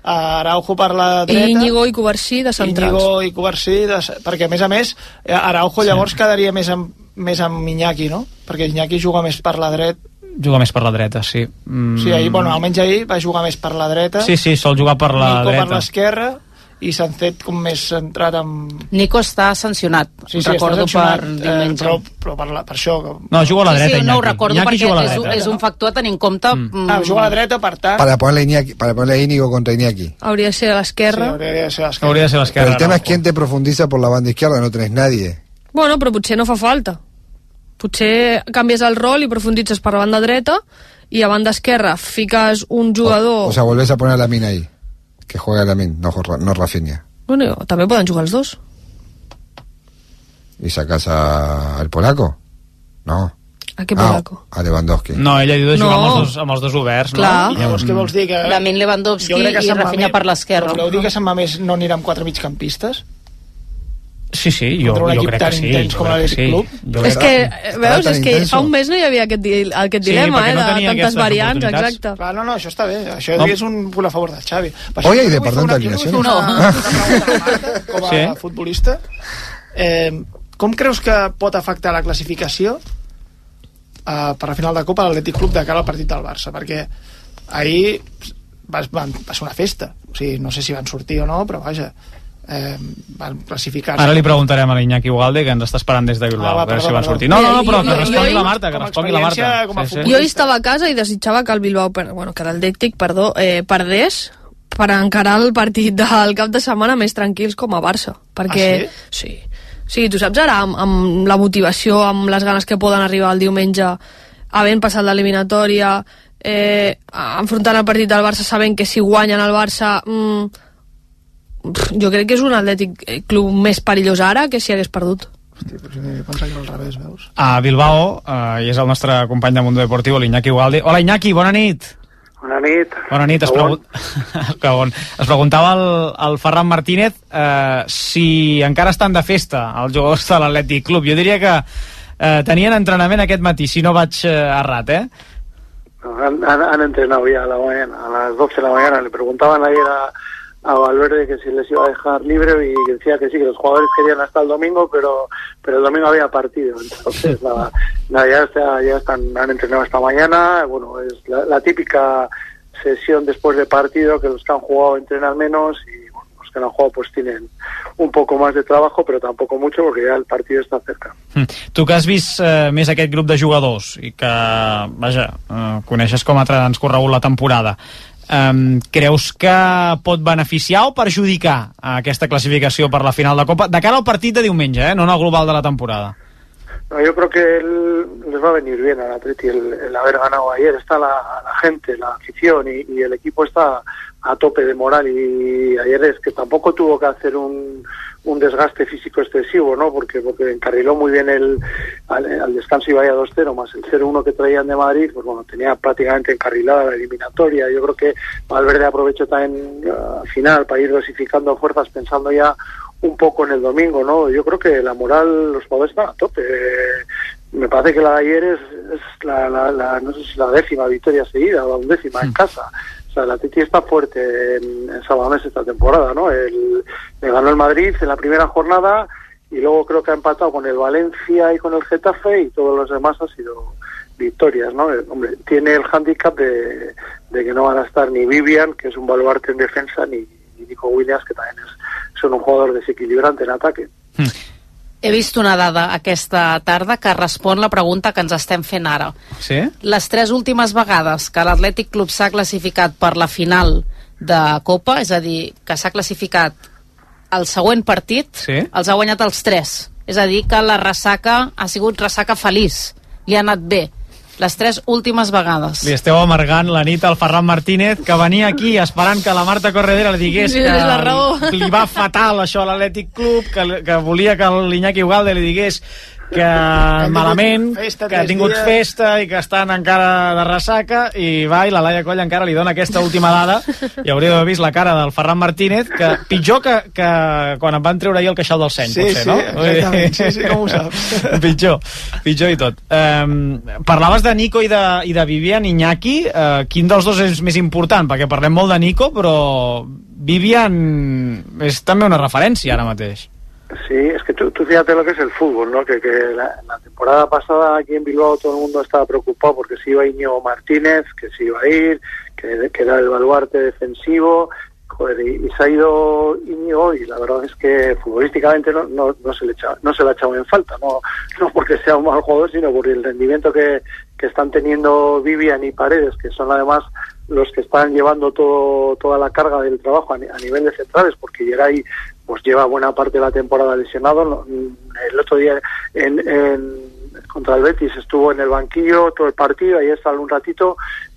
L'esquerra, Araujo per la dreta... I Íñigo i Covarsí de centrals. Íñigo i Covarsí, de, perquè a més a més eh, Araujo llavors quedaria més amb, més amb Iñaki, no? Perquè Iñaki juga més per la dreta. Juga més per la dreta, sí. Mm. Sí, ahir, bueno, almenys ahir va jugar més per la dreta. Sí, sí, sol jugar per la Nico per dreta. l'esquerra i Sancet com més centrat amb... Nico està sancionat, Sí, sí, recordo està sancionat, per eh, diumenge. però, però per, la, per això... No, juga a la sí, dreta, sí, no ho Iñaki. recordo Iñaki perquè la és, dreta. és un factor a tenir en compte mm. Ah, juga a la dreta, per tant... Para ponerle, a Iñaki- para ponerle a Íñigo contra Iñaki. Hauria de ser a l'esquerra. hauria de ser a l'esquerra. Hauria de ser a Pero l'esquerra. el tema es Araujo. quién te profundiza por la banda izquierda, no tenés nadie. Bueno, però potser no fa falta. Potser canvies el rol i profunditzes per la banda dreta i a banda esquerra fiques un jugador... O sea, volvés a poner a Lamin ahí. Que juega Lamin, no, no Rafinha. Bueno, també poden jugar els dos. ¿Y sacas a- al polaco? No. A què polaco? Ah, a Lewandowski. No, ella diu de jugar No. amb, els dos, amb els dos oberts, Clar. no? I llavors què vols dir? Que... Lamin Lewandowski i Rafinha per l'esquerra. Voleu dir que se'n va més no anirà amb quatre migcampistes? Sí, sí, jo, jo crec que sí. jo com crec que l'Atlètic sí. Club. Jo És que, eh, veus, és que fa un mes no hi havia aquest, di- aquest Sí, dilema, perquè eh, no de tenia tantes variants, exacte. Clar, no, no, això està bé. Això No. és un punt a favor del Xavi. Per departamento de una- fer alineación. Una, com a Sí. futbolista. Eh, com creus que pot afectar la classificació eh, per la final de Copa a l'Atlètic Club de cara al partit del Barça? Perquè ahir va, va, va ser una festa. O sigui, no sé si van sortir o no, però vaja, eh, van classificar-se. Ara li preguntarem a l'Iñaki Ugalde, que ens està esperant des de Bilbao, Ah, va, a veure si van sortir. No, no, no, però Jo- que jo- respongui jo- la Marta, que respongui la Marta. Sí, sí. Jo hi estava a casa i desitjava que el Bilbao, per, bueno, que l'Atlètic, perdó, eh, perdés per encarar el partit del cap de setmana més tranquils com a Barça. Perquè, Ah, sí? Sí, tu saps ara, amb, amb la motivació, amb les ganes que poden arribar el diumenge, havent passat l'eliminatòria, eh, enfrontant el partit del Barça sabent que si guanyen el Barça... Mm, jo crec que és un Atlètic club més perillós ara que si hagués perdut. Hosti, però jo pensava que era al revés, veus? A Bilbao, eh, i és el nostre company de Mundo Deportivo, l'Iñaki Ugalde. Hola, Iñaki, bona nit. Bona nit. Bona nit. Es, pregun... que bon. es preguntava el, el Ferran Martínez eh, si encara estan de festa els jugadors de l'Atlètic Club. Jo diria que eh, tenien entrenament aquest matí, si no vaig eh, errat, eh? Han, han- han entrenado ya a la mañana, a las 12 de la mañana. Le preguntaban ayer a, a Valverde que si les iba a dejar libre y decía que sí, que los jugadores querían hasta el domingo, pero pero el domingo había partido. Entonces, nada, nada, ya, está- ya están, han entrenado esta mañana. Bueno, es la, la típica sesión después de partido que los que han jugado entrenan menos y bueno, los que no han jugado pues tienen un poco más de trabajo, pero tampoco mucho porque ya el partido está cerca. Mm. Tu que has vist eh, més aquest grup de jugadors i que, vaja, eh, coneixes com ha transcorregut la temporada, eh, creus que pot beneficiar o perjudicar aquesta classificació per la final de Copa de cara al partit de diumenge, eh, no en el global de la temporada? No, yo creo que el- les va a venir bien al Atleti el, el haber ganado ayer. Está la, la gente, la afición y, y el equipo está a tope de moral y ayer es que tampoco tuvo que hacer un, un desgaste físico excesivo, ¿no? Porque porque encarriló muy bien el al, al descanso iba ya 2-0 más el 0-1 que traían de Madrid, pues bueno, tenía prácticamente encarrilada la eliminatoria. Yo creo que Valverde aprovechó también eh, al final para ir dosificando fuerzas pensando ya un poco en el domingo, ¿no? Yo creo que la moral, los jugadores están a tope. Me parece que la de ayer es, es la, la, la- no sé si la décima victoria seguida o la undécima en casa. O sea, el Atleti está fuerte en, en Sabamés esta temporada, ¿no? El, le ganó el Madrid en la primera jornada y luego creo que ha empatado con el Valencia y con el Getafe y todos los demás han sido victorias, ¿no? Eh, Hombre, tiene el hándicap de, de que no van a estar ni Vivian, que es un baluarte en defensa, ni, ni Nico Williams, que también es, son un jugador desequilibrante en ataque. He vist una dada aquesta tarda que respon la pregunta que ens estem fent ara. Sí? Les tres últimes vegades que l'Atlètic Club s'ha classificat per la final de Copa, és a dir, que s'ha classificat el següent partit, Sí. els ha guanyat els tres. És a dir, que la ressaca ha sigut ressaca feliç. Li ha anat bé. Les tres últimes vegades. Li esteu amargant la nit al Ferran Martínez, que venia aquí esperant que la Marta Corredera li digués Li que la raó. li va fatal això a l'Atlètic Club, que, que volia que l'Iñaki Ugalde li digués que malament, festa, que ha tingut dies. festa i que estan encara de ressaca i va, i la Laia Coll encara li dona aquesta última dada i hauria d'haver vist la cara del Ferran Martínez que pitjor que, que quan em van treure ahir el queixal del seny, Sí, potser, sí, no? exactament. Sí, sí, com ho saps? pitjor, pitjor i tot. Um, parlaves de Nico i de, i de Vivian Iñaki. Uh, quin dels dos és més important? Perquè parlem molt de Nico, però Vivian és també una referència ara mateix. Sí, es que tú, tú fíjate lo que es el fútbol, ¿no? Que, que la, temporada pasada aquí en Bilbao todo el mundo estaba preocupado porque si iba Iñigo Martínez, que se iba a ir, que, que era el baluarte defensivo, joder, y, se ha ido Íñigo y la verdad es que futbolísticamente no, no, no se le echa, no se le ha echado en falta, no, no porque sea un mal jugador, sino por el rendimiento que, que están teniendo Vivian y Paredes, que son además los que están llevando todo, toda la carga del trabajo a nivel de centrales, porque Geray pues lleva buena parte de la temporada lesionado. El otro día en, en- contra el Betis estuvo en el banquillo todo el partido, ahí está un ratito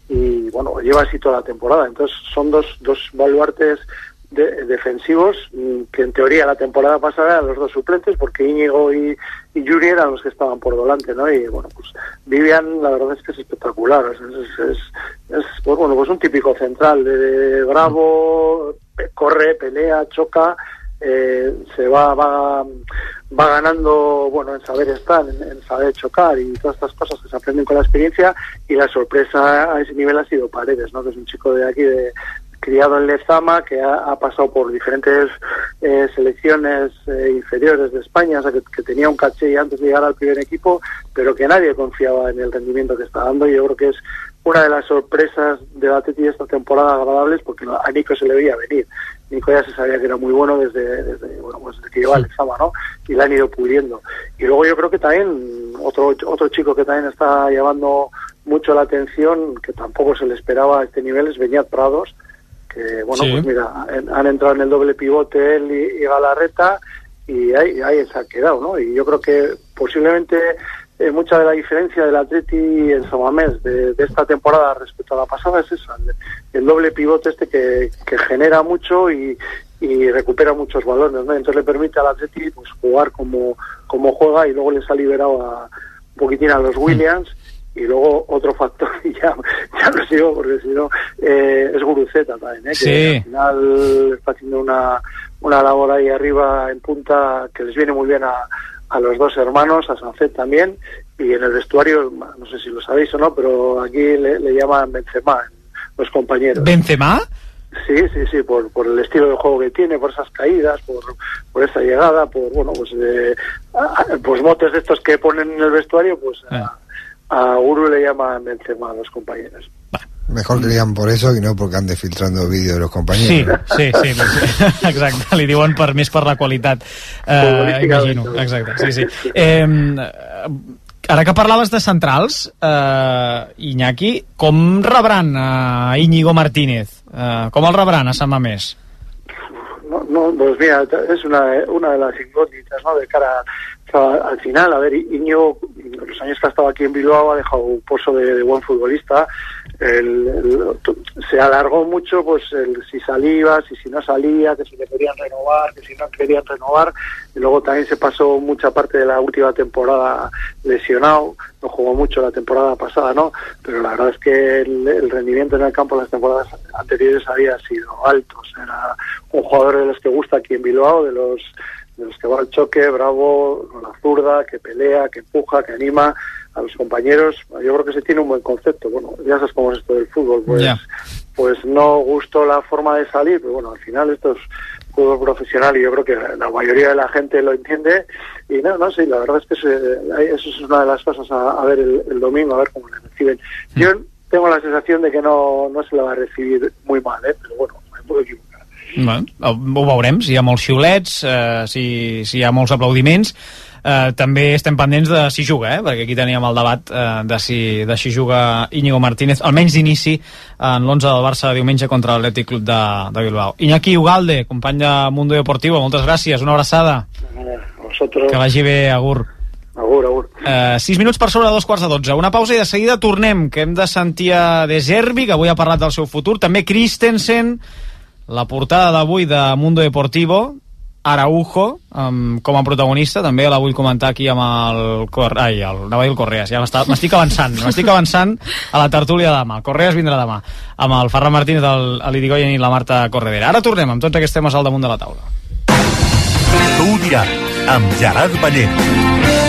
y bueno, lleva así toda la temporada. Entonces son dos, dos baluartes de- defensivos mm, que en teoría la temporada pasada eran los dos suplentes porque Íñigo y, y Yuri eran los que estaban por delante, ¿no? Y bueno, pues Vivian la verdad es que es espectacular, es, es, es- es, pues, bueno, pues un típico central de, de bravo, corre, pelea, choca eh, se va, va, ganando, bueno, en saber estar, en, saber chocar y todas estas cosas que se aprenden con la experiencia y la sorpresa a ese nivel ha sido Paredes, ¿no? Que es un chico de aquí de criado en Lezama, que ha, pasado por diferentes eh, selecciones eh, inferiores de España, o sea, que, tenía un caché antes de llegar al primer equipo, pero que nadie confiaba en el rendimiento que está dando y yo creo que es una de las sorpresas del Atleti esta temporada agradables porque a Nico se le veía venir. Nico ya se sabía que era muy bueno desde, desde, bueno, pues desde que llegó al Lezama, ¿no? Y la han ido puliendo. Y luego yo creo que también otro, otro chico que también está llevando mucho la atención, que tampoco se le esperaba a este nivel, es Beñat Prados, que bueno, Sí. pues mira, han, han entrado en el doble pivote él y, y Galarreta y ahí, ahí se ha quedado, ¿no? Y yo creo que posiblemente eh, mucha de la diferencia del Atleti en Samamés de, de esta temporada respecto a la pasada es esa, el, doble pivote este que, que genera mucho y, y recupera muchos balones, ¿no? Entonces le permite al Atleti pues jugar como, como juega y luego les ha liberado a, un poquitín a los Williams y luego otro factor, y ya, ya lo sigo porque si no, eh, es Guruceta también, ¿eh? que Sí. al final está haciendo una, una labor ahí arriba en punta que les viene muy bien a, a los dos hermanos, a Sancet también, y en el vestuario, no sé si lo sabéis o no, pero aquí le, le llaman Benzema, los compañeros. Benzema? Sí, sí, sí, por, por el estilo de juego que tiene, por esas caídas, por, por esa llegada, por, bueno, pues, eh, pues motes de estos que ponen en el vestuario, pues a, a Uru le llaman Benzema a los compañeros. Mejor que digan por eso y no porque ande filtrando vídeos de los compañeros. sí, sí, sí. exacte, li diuen per més per la qualitat, eh, imagino, exacte, sí, sí. Eh, ara que parlaves de centrals, eh, Iñaki, com rebran a Íñigo Martínez? Eh, com el rebran a Sant Mamés? No, no, pues mira, es una, una de las incógnitas, ¿no? De cara a- al final, a ver, Iñigo, los años que ha estado aquí en Bilbao ha dejado un pozo de, de buen futbolista. El- se alargó mucho, pues, el, si salía, si, si no salía, que si le querían renovar, que si no querían renovar. Y luego también se pasó mucha parte de la última temporada lesionado. No jugó mucho la temporada pasada, ¿no? Pero la verdad es que el, el rendimiento en el campo en las temporadas anteriores había sido alto. O sea, era un jugador de los que gusta aquí en Bilbao, de los de los que va al choque, bravo, con la zurda, que pelea, que empuja, que anima a los compañeros. Yo creo que se tiene un buen concepto. Bueno, ya sabes cómo es esto del fútbol. Pues, Ya. pues no gustó la forma de salir, pero bueno, al final esto es fútbol profesional y yo creo que la mayoría de la gente lo entiende. Y no, no sé, la verdad es que se- eso es una de las cosas a, a ver el, el domingo, a ver cómo le reciben. Yo tengo la sensación de que no, no se la va a recibir muy mal, ¿eh? pero bueno, me puedo equivocar. Bueno, ho veurem, si hi ha molts xiulets, eh, si, si hi ha molts aplaudiments. Eh, també estem pendents de si juga, eh? perquè aquí teníem el debat eh, de, si, de si juga Íñigo Martínez, almenys d'inici en l'11 del Barça de diumenge contra l'Atlètic Club de, de Bilbao. Iñaki Ugalde, company de Mundo Deportivo, moltes gràcies, una abraçada. Eh, Vosotros... Que vagi bé, Agur. Agur, agur. Uh, 6 minuts per sobre dos quarts de 12. Una pausa i de seguida tornem, que hem de sentir a De Zerbi, que avui ha parlat del seu futur, també Christensen, la portada d'avui de Mundo Deportivo, Araujo, um, com a protagonista, també la vull comentar aquí amb el... Cor... Ai, el, anava a dir el Correas, ja m'estic avançant, m'estic avançant a la tertúlia de demà. El Correas vindrà demà, amb el Ferran Martínez, el, el Irigoyen i la Marta Corredera. Ara tornem amb tots aquests temes al damunt de la taula. Tu ho diràs, amb Gerard Ballent.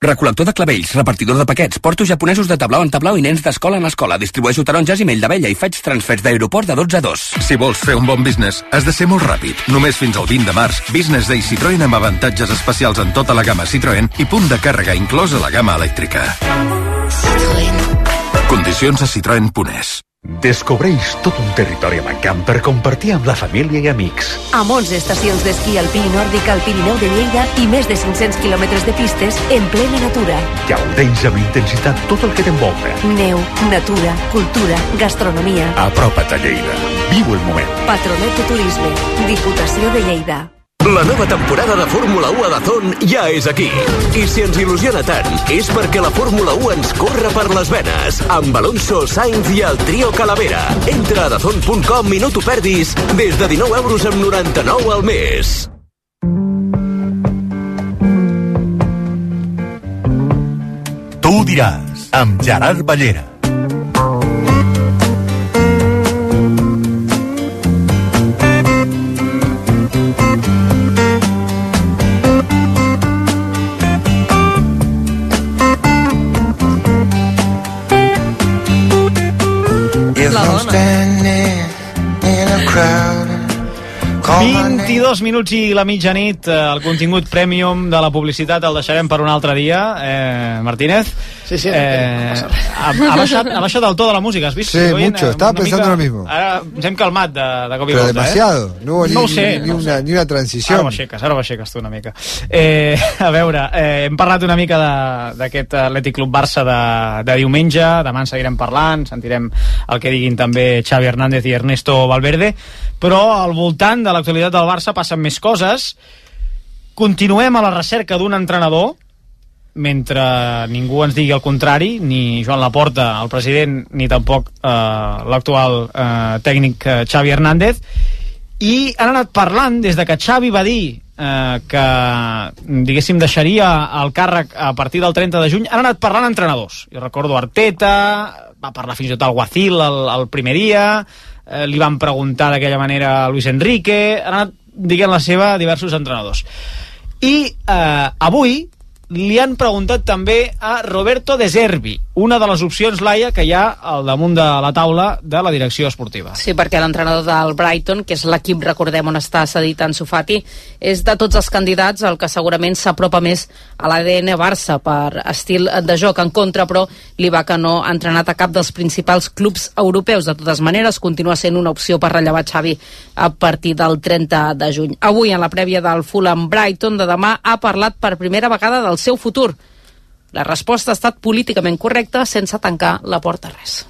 Recol·lector de clavells, repartidor de paquets, porto japonesos de tablau en tablau i nens d'escola en escola. Distribueixo taronges i mell d'abella i faig transfers d'aeroport de 12 a 2. Si vols fer un bon business, has de ser molt ràpid. Només fins al 20 de març, Business Day Citroën amb avantatges especials en tota la gamma Citroën i punt de càrrega inclòs a la gamma elèctrica. Condicions a citroen.es. Descobreix tot un territori amb encant per compartir amb la família i amics. Amb 11 estacions d'esquí alpí i nòrdic al Pirineu de Lleida i més de 500 quilòmetres de pistes en plena natura. Gaudeix amb intensitat tot el que t'envolta. Neu, natura, cultura, gastronomia. Apropa't a Lleida. Viu el moment. Patronet de Turisme. Diputació de Lleida. La nova temporada de Fórmula 1 a Dazón ja és aquí. I si ens il·lusiona tant, és perquè la Fórmula 1 ens corre per les venes. Amb Alonso, Sainz i el trio Calavera. Entra a dazón.com i no t'ho perdis des de 19 euros amb 99 al mes. Tu ho diràs, amb Gerard Ballera. 22 minuts i la mitjanit, eh, el contingut premium de la publicitat el deixarem per un altre dia, eh, Martínez. Sí, sí, eh, ha, ha, baixat, ha baixat del to de la música, has vist? Sí, Goyen? mucho, Eh, estaba pensando mica- lo mismo. Ara ens hem calmat de, de cop i Pero volta, demasiado, eh? no ni, no ho sé, ni, no una, sé. ni una Ara ho aixeques, ara ho aixeques tu una mica. Eh, a veure, eh, hem parlat una mica de- d'aquest Atlètic Club Barça de, de diumenge, demà en seguirem parlant, sentirem el que diguin també Xavi Hernández i Ernesto Valverde, però al voltant de l'actualitat del Barça passen més coses. Continuem a la recerca d'un entrenador, mentre ningú ens digui el contrari, ni Joan Laporta, el president, ni tampoc eh, l'actual eh, tècnic eh, Xavi Hernández, i han anat parlant des de que Xavi va dir eh, que diguéssim deixaria el càrrec a partir del 30 de juny han anat parlant entrenadors jo recordo Arteta, va parlar fins i tot al Guacil el, el primer dia eh, li van preguntar d'aquella manera a Luis Enrique han anat dient la seva diversos entrenadors. I eh, avui li han preguntat també a Roberto De Zerbi, una de les opcions, Laia, que hi ha al damunt de la taula de la direcció esportiva. Sí, perquè l'entrenador del Brighton, que és l'equip, recordem, on està cedit en Sofati, és de tots els candidats el que segurament s'apropa més a l'ADN Barça per estil de joc. En contra, però, li va que no ha entrenat a cap dels principals clubs europeus. De totes maneres, continua sent una opció per rellevar Xavi a partir del 30 de juny. Avui, en la prèvia del Fulham Brighton de demà, ha parlat per primera vegada del seu futur. La resposta ha estat políticament correcta sense tancar la porta a res.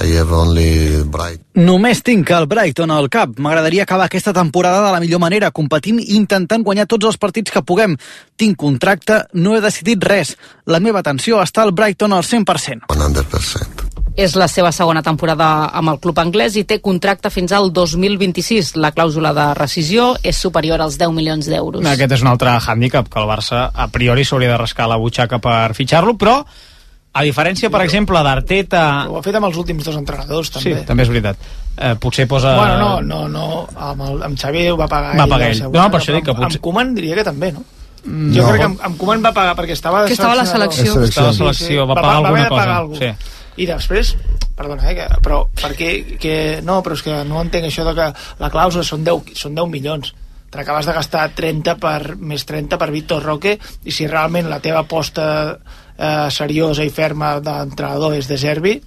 I have only bright. Només tinc el Brighton al cap. M'agradaria acabar aquesta temporada de la millor manera, competint i intentant guanyar tots els partits que puguem. Tinc contracte, no he decidit res. La meva atenció està al Brighton al 100%. 100%. És la seva segona temporada amb el club anglès i té contracte fins al 2026. La clàusula de rescisió és superior als 10 milions d'euros. Aquest és un altre hàndicap, que el Barça a priori s'hauria de rascar la butxaca per fitxar-lo, però a diferència, per exemple, d'Arteta... Ho ha fet amb els últims dos entrenadors, també. Sí, també és veritat. Eh, potser posa... Bueno, no, no, no, amb, el, amb Xavi ho va pagar Va ell. pagar ell. segona, No, per això dic que potser- Amb Koeman diria que també, no? Mm, Jo no. crec que amb, amb Koeman va pagar perquè estava de Que estava a la selecció. Estava a la selecció, va pagar alguna haver de cosa, Pagar alguna. sí. I després, perdona, eh, que, però per què, que, no, però és que no entenc això de que la clàusula són 10, són 10 milions. Te n'acabes de gastar 30 per, més 30 per Víctor Roque i si realment la teva aposta eh, seriosa i ferma d'entrenador és de Servi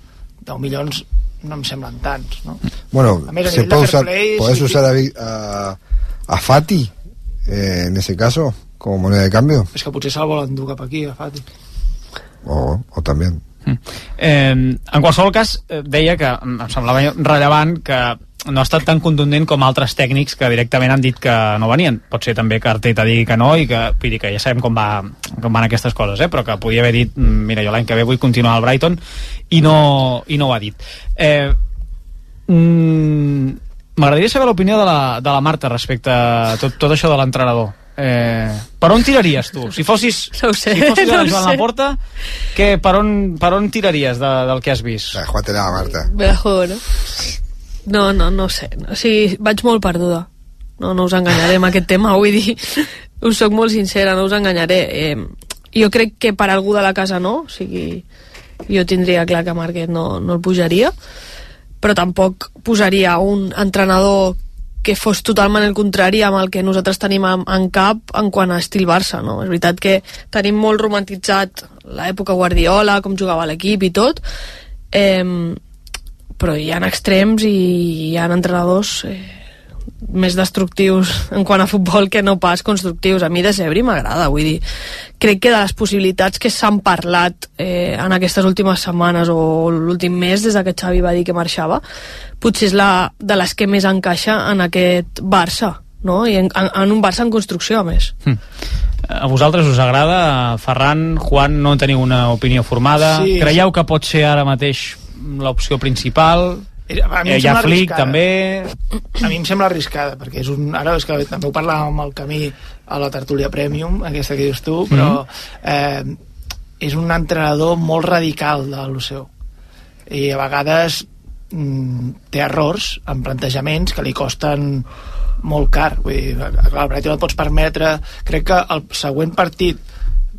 10 milions no em semblen tants no? Bueno, A més, a se puede fair usar, play, podés sí, usar a, a, a Fati eh, en ese caso como moneda de cambio. És que potser se'l volen dur cap aquí a Fati. O, o también Eh, en qualsevol cas, eh, deia que em semblava rellevant que no ha estat tan contundent com altres tècnics que directament han dit que no venien. Pot ser també que Arteta digui que no i que, vull dir que ja sabem com, va, com van aquestes coses, eh? però que podia haver dit "Mm, mira, jo l'any que ve vull continuar al Brighton i no, i no ho ha dit. Eh, mm, M'agradaria saber l'opinió de, la, de la Marta respecte a tot, tot això de l'entrenador. Eh, per on tiraries tu? Si fossis, No ho sé, si fossis no Joan. Laporta, què, per, on, per on tiraries de, del que has vist? La jugátela, Marta. Me la juego, no? No, no, no sé. O sigui, vaig molt perduda. No, no us enganyaré amb aquest tema, vull dir, us soc molt sincera, no us enganyaré. Eh, jo crec que per algú de la casa no, o sigui, jo tindria clar que Marquet no, no el pujaria, però tampoc posaria un entrenador que fos totalment el contrari amb el que nosaltres tenim en, cap en quant a estil Barça, no? És veritat que tenim molt romantitzat l'època Guardiola, com jugava l'equip i tot, eh, però hi ha extrems i hi ha entrenadors eh, més destructius en quant a futbol que no pas constructius. A mi de Sebri m'agrada, vull dir, crec que de les possibilitats que s'han parlat eh, en aquestes últimes setmanes o l'últim mes des de que Xavi va dir que marxava, potser és la, de les que més encaixa en aquest Barça, no? I en, en, en un Barça en construcció, a més. A vosaltres us agrada? Ferran, Juan, no teniu una opinió formada? Sí, Creieu que pot ser ara mateix l'opció principal? A mi Eh, hi ha Flick, arriscada. també? A mi em sembla arriscada, perquè és un... Ara és que també ho parlàvem amb el camí a la tertúlia Premium, aquesta que dius tu, però eh, és un entrenador molt radical de seu. I a vegades mm, té errors en plantejaments que li costen molt car. Vull dir, clar, el Brighton no et pots permetre... Crec que el següent partit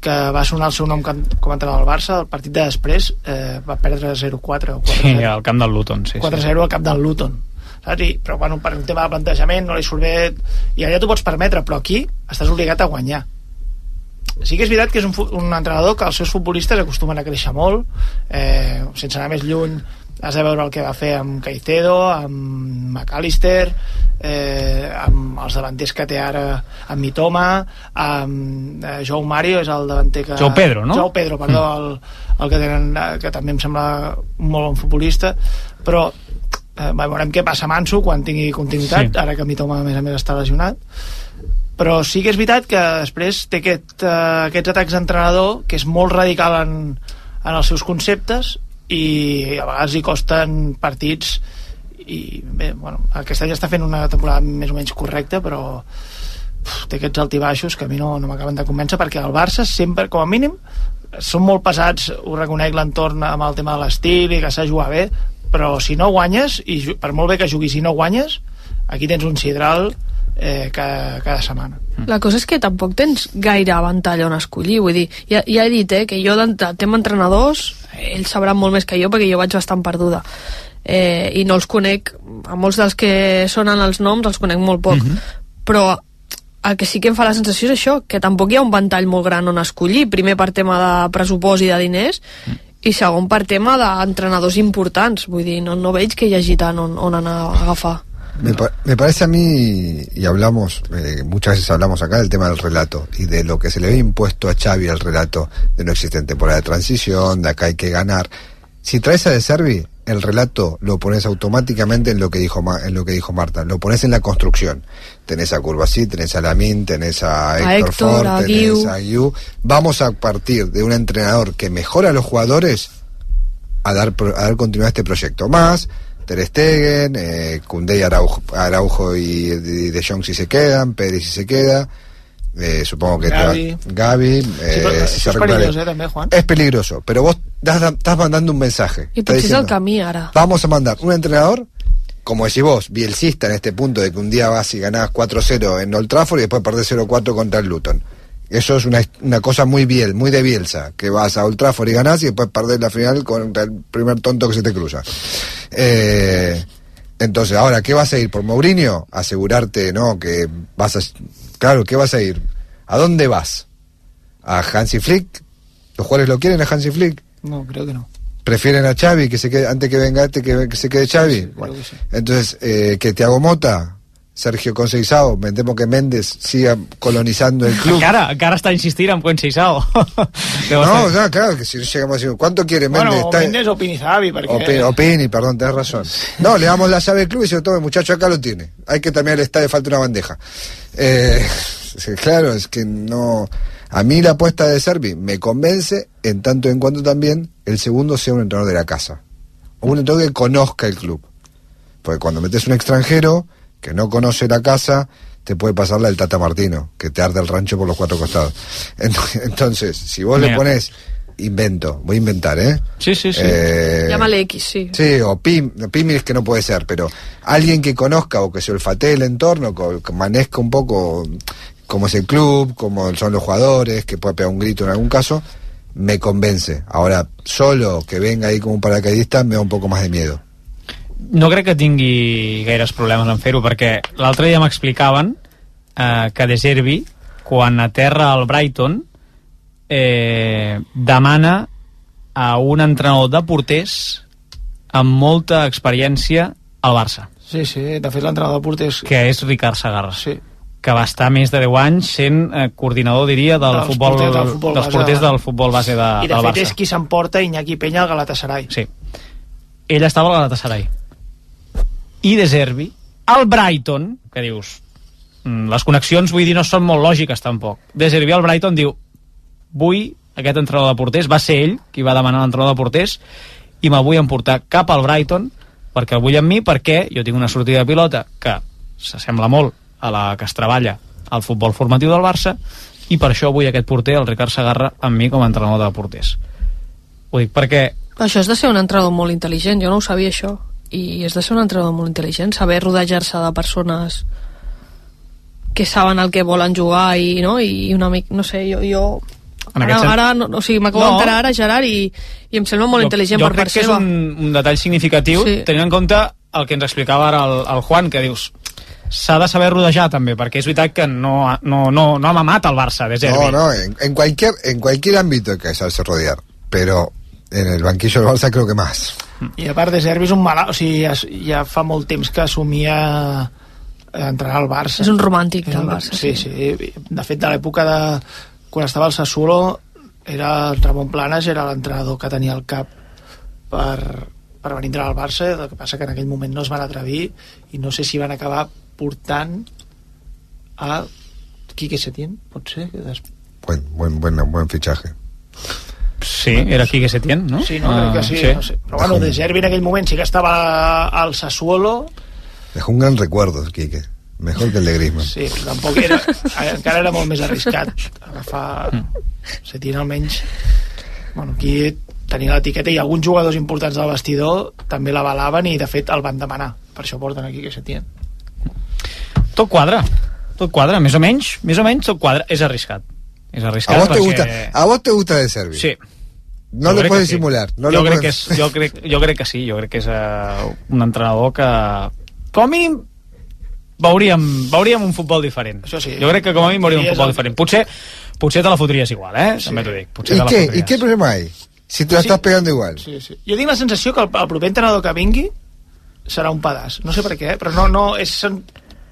que va sonar el seu nom com a entrenador del Barça, el partit de després eh, va perdre 0-4 o 4-0. Sí, al camp del Luton, sí. sí. 4-0 al cap del Luton saps? I, però bueno, per un tema de plantejament no li surt bé i allà t'ho pots permetre però aquí estàs obligat a guanyar sí que és veritat que és un, un entrenador que els seus futbolistes acostumen a créixer molt eh, sense anar més lluny has de veure el que va fer amb Caicedo amb McAllister eh, amb els davanters que té ara amb Mitoma amb eh, Joe Mario és el davanter que... Joao Pedro, no? Joao Pedro, perdó el, el que tenen eh, que també em sembla molt bon futbolista però eh, veurem què passa amb Ansu quan tingui continuïtat, Sí. ara que Mitoma a més a més està lesionat però sí que és veritat que després té aquest, uh, aquests atacs d'entrenador que és molt radical en, en els seus conceptes i a vegades li costen partits i bé, bueno, aquest any està fent una temporada més o menys correcta però uf, té aquests altibaixos que a mi no, no m'acaben de convèncer perquè el Barça sempre, com a mínim són molt pesats, ho reconec l'entorn amb el tema de l'estil i que s'ha jugat bé però si no guanyes i per molt bé que juguis i no guanyes aquí tens un sidral eh, cada, cada setmana. La cosa és que tampoc tens gaire avantall on escollir, vull dir, ja, ja he dit eh, que jo tema entrenadors, ells sabran molt més que jo perquè jo vaig bastant perduda. Eh, i no els conec, a molts dels que sonen els noms els conec molt poc, però el que sí que em fa la sensació és això, que tampoc hi ha un ventall molt gran on escollir, primer per tema de pressupost i de diners, i segon per tema d'entrenadors importants, vull dir, no, no veig que hi hagi tant on, on anar a agafar. Me, pa- me parece a mí, y hablamos, eh, muchas veces hablamos acá del tema del relato y de lo que se le había impuesto a Xavi el relato de no existe temporada de transición, de acá hay que ganar. Si traes a De Servi, el relato lo pones automáticamente en lo que dijo Ma- en lo que dijo Marta, lo pones en la construcción. Tenés a Curvasí, tenés a Lamin, tenés a Héctor, Héctor, Ford, a tenés a. Vamos a partir de un entrenador que mejora a los jugadores a dar, pro- a dar continuidad a este proyecto. Más, Ter Stegen, eh, Koundé y Araujo, Araujo y, y De Jong si se quedan, Pérez si se queda, eh, supongo que Gavi. Gavi, eh, sí, eh, Juan Es peligroso, pero vos das- estás mandando un mensaje. És el diciendo. Vamos a mandar un entrenador, como decís vos, bielcista en este punto de que un día vas y ganás 4-0 en Old Trafford y después perdés 0-4 contra el Luton. Eso es una, una cosa muy biel, muy de Bielsa, que vas a Old Trafford y ganás y después perdés la final contra el primer tonto que se te cruza. Eh, entonces, ahora, ¿qué vas a ir? ¿Por Mourinho? Asegurarte, ¿no? Que vas a... Claro, ¿qué vas a ir? ¿A dónde vas? ¿A Hansi Flick? ¿Los jugadores lo quieren a Hansi Flick? no, creo que no prefieren a Xavi que se quede antes que venga este que, que se quede Xavi Bueno, entonces eh, que Thiago Mota Sergio Conceizao me temo que Méndez siga colonizando el club Encara, encara està insistint amb Conceição. no, ya, claro que si no llegamos a decir ¿cuánto quiere Méndez? bueno, o o Pini, perdón, tenés razón. No, le damos la llave del club y se lo tome, muchacho, acá lo tiene. Hay que también al estadio falta una bandeja. Eh, claro, es que no. A mí la apuesta de Servi me convence en tanto en cuanto también el segundo sea un entrenador de la casa. O un entrenador que conozca el club. Porque cuando metes un extranjero que no conoce la casa, te puede pasar la del Tata Martino, que te arde el rancho por los cuatro costados. Ent- Entonces, si vos le pones invento, voy a inventar, ¿eh? Sí, sí, sí. Eh, Llámale X, sí. Sí, o PIM, PIMI es que no puede ser, pero alguien que conozca o que se olfatee el entorno, que maneja un poco cómo es el club, cómo son los jugadores, que pueda pegar un grito en algún caso, me convence. Ahora, solo que venga ahí como un paracaidista me da un poco más de miedo. No crec que tingui gaires problemes en fer-ho, perquè l'altre dia m'explicaven eh, que De Zerbi, quan aterra al Brighton, eh, demana a un entrenador de porters amb molta experiència al Barça, sí, sí, de fet l'entrenador de porters que és Ricard Sagarra. Sí. que va estar més de 10 anys sent eh, coordinador, diria, del Dels futbol, porters del futbol dels porters de- del futbol base de, i de del fet Barça. és qui s'emporta Iñaki Peña al Galatasaray Sí. Ell estava al Galatasaray. I De Zerbi, al Brighton, que dius, mm, les connexions, vull dir, no són molt lògiques tampoc. De Zerbi al Brighton diu, vull aquest entrenador de porters, va ser ell qui va demanar l'entrenador de porters, i me'l vull emportar cap al Brighton, perquè el vull amb mi, perquè jo tinc una sortida de pilota que s'assembla molt a la que es treballa al futbol formatiu del Barça, i per això vull aquest porter, el Ricard Sagarra, amb mi com a entrenador de porters. Ho dic perquè Això és de ser un entrenador molt intel·ligent, jo no ho sabia això. I és de ser un entrenador molt intel·ligent, saber rodejar-se de persones que saben el que volen jugar i, no? I una mica, no sé, jo, jo En Ara, ara no, o sigui, m'acabo No. d'enterar ara, Gerard, i, i em sembla molt intel·ligent jo per crec part que és seva. un, un detall significatiu Sí. tenint en compte el que ens explicava ara el, el Juan que dius s'ha de saber rodejar també perquè és veritat que no, no, no, no ha mamat el Barça de Zerbi No, no, en, en cualquier, en cualquier ámbito hay que saberse rodear. Pero en el banquillo del Barça creo que más. I a part de Servi és un malalt, o sigui, ja, ja fa molt temps que assumia eh, entrenar al Barça. És un romàntic del Barça, Sí, sí. De fet, de l'època de... Quan estava al Sassuolo, era el Ramon Planes era l'entrenador que tenia al cap per, per venir a entrenar al Barça, el que passa que en aquell moment no es van atrevir i no sé si van acabar portant a Quique Setién, pot ser? Que des... Buen, buen, buen, buen fichaje. Sí, era Quique Setién, no? Sí, no, crec que sí, Ah, no sé. Però bueno, de Servi en aquell moment sí que estava al Sassuolo, Dejó un gran recuerdo, Quique. Mejor que el de Griezmann. Sí, però tampoc era... encara era molt més arriscat agafar Setién almenys... Bueno, aquí tenia l'etiqueta i alguns jugadors importants del vestidor també l'avalaven i de fet el van demanar. Per això porten aquí que Setién. tot quadra tot quadra, més o menys, més o menys tot quadra és arriscat és arriscat ¿A vos, te perquè... gusta, ¿A vos te gusta de Servi? Sí. No crec puedes que sí. simular. No jo, crec puedes- que és, jo, crec, jo crec que sí, jo crec que és uh, un entrenador que com a mínim veuríem, veuríem un futbol diferent. Això sí. Jo crec que com a mínim veuríem un futbol el- diferent. Potser, potser te la fotries igual, eh? També t'ho dic. Potser ¿Y te la qué? fotries. ¿Y qué problema hay? Si te la Sí. estás pegando igual. Sí, sí. Jo tinc la sensació que el, el proper entrenador que vingui serà un pedaç. No sé per què, eh? però no, no, és sen,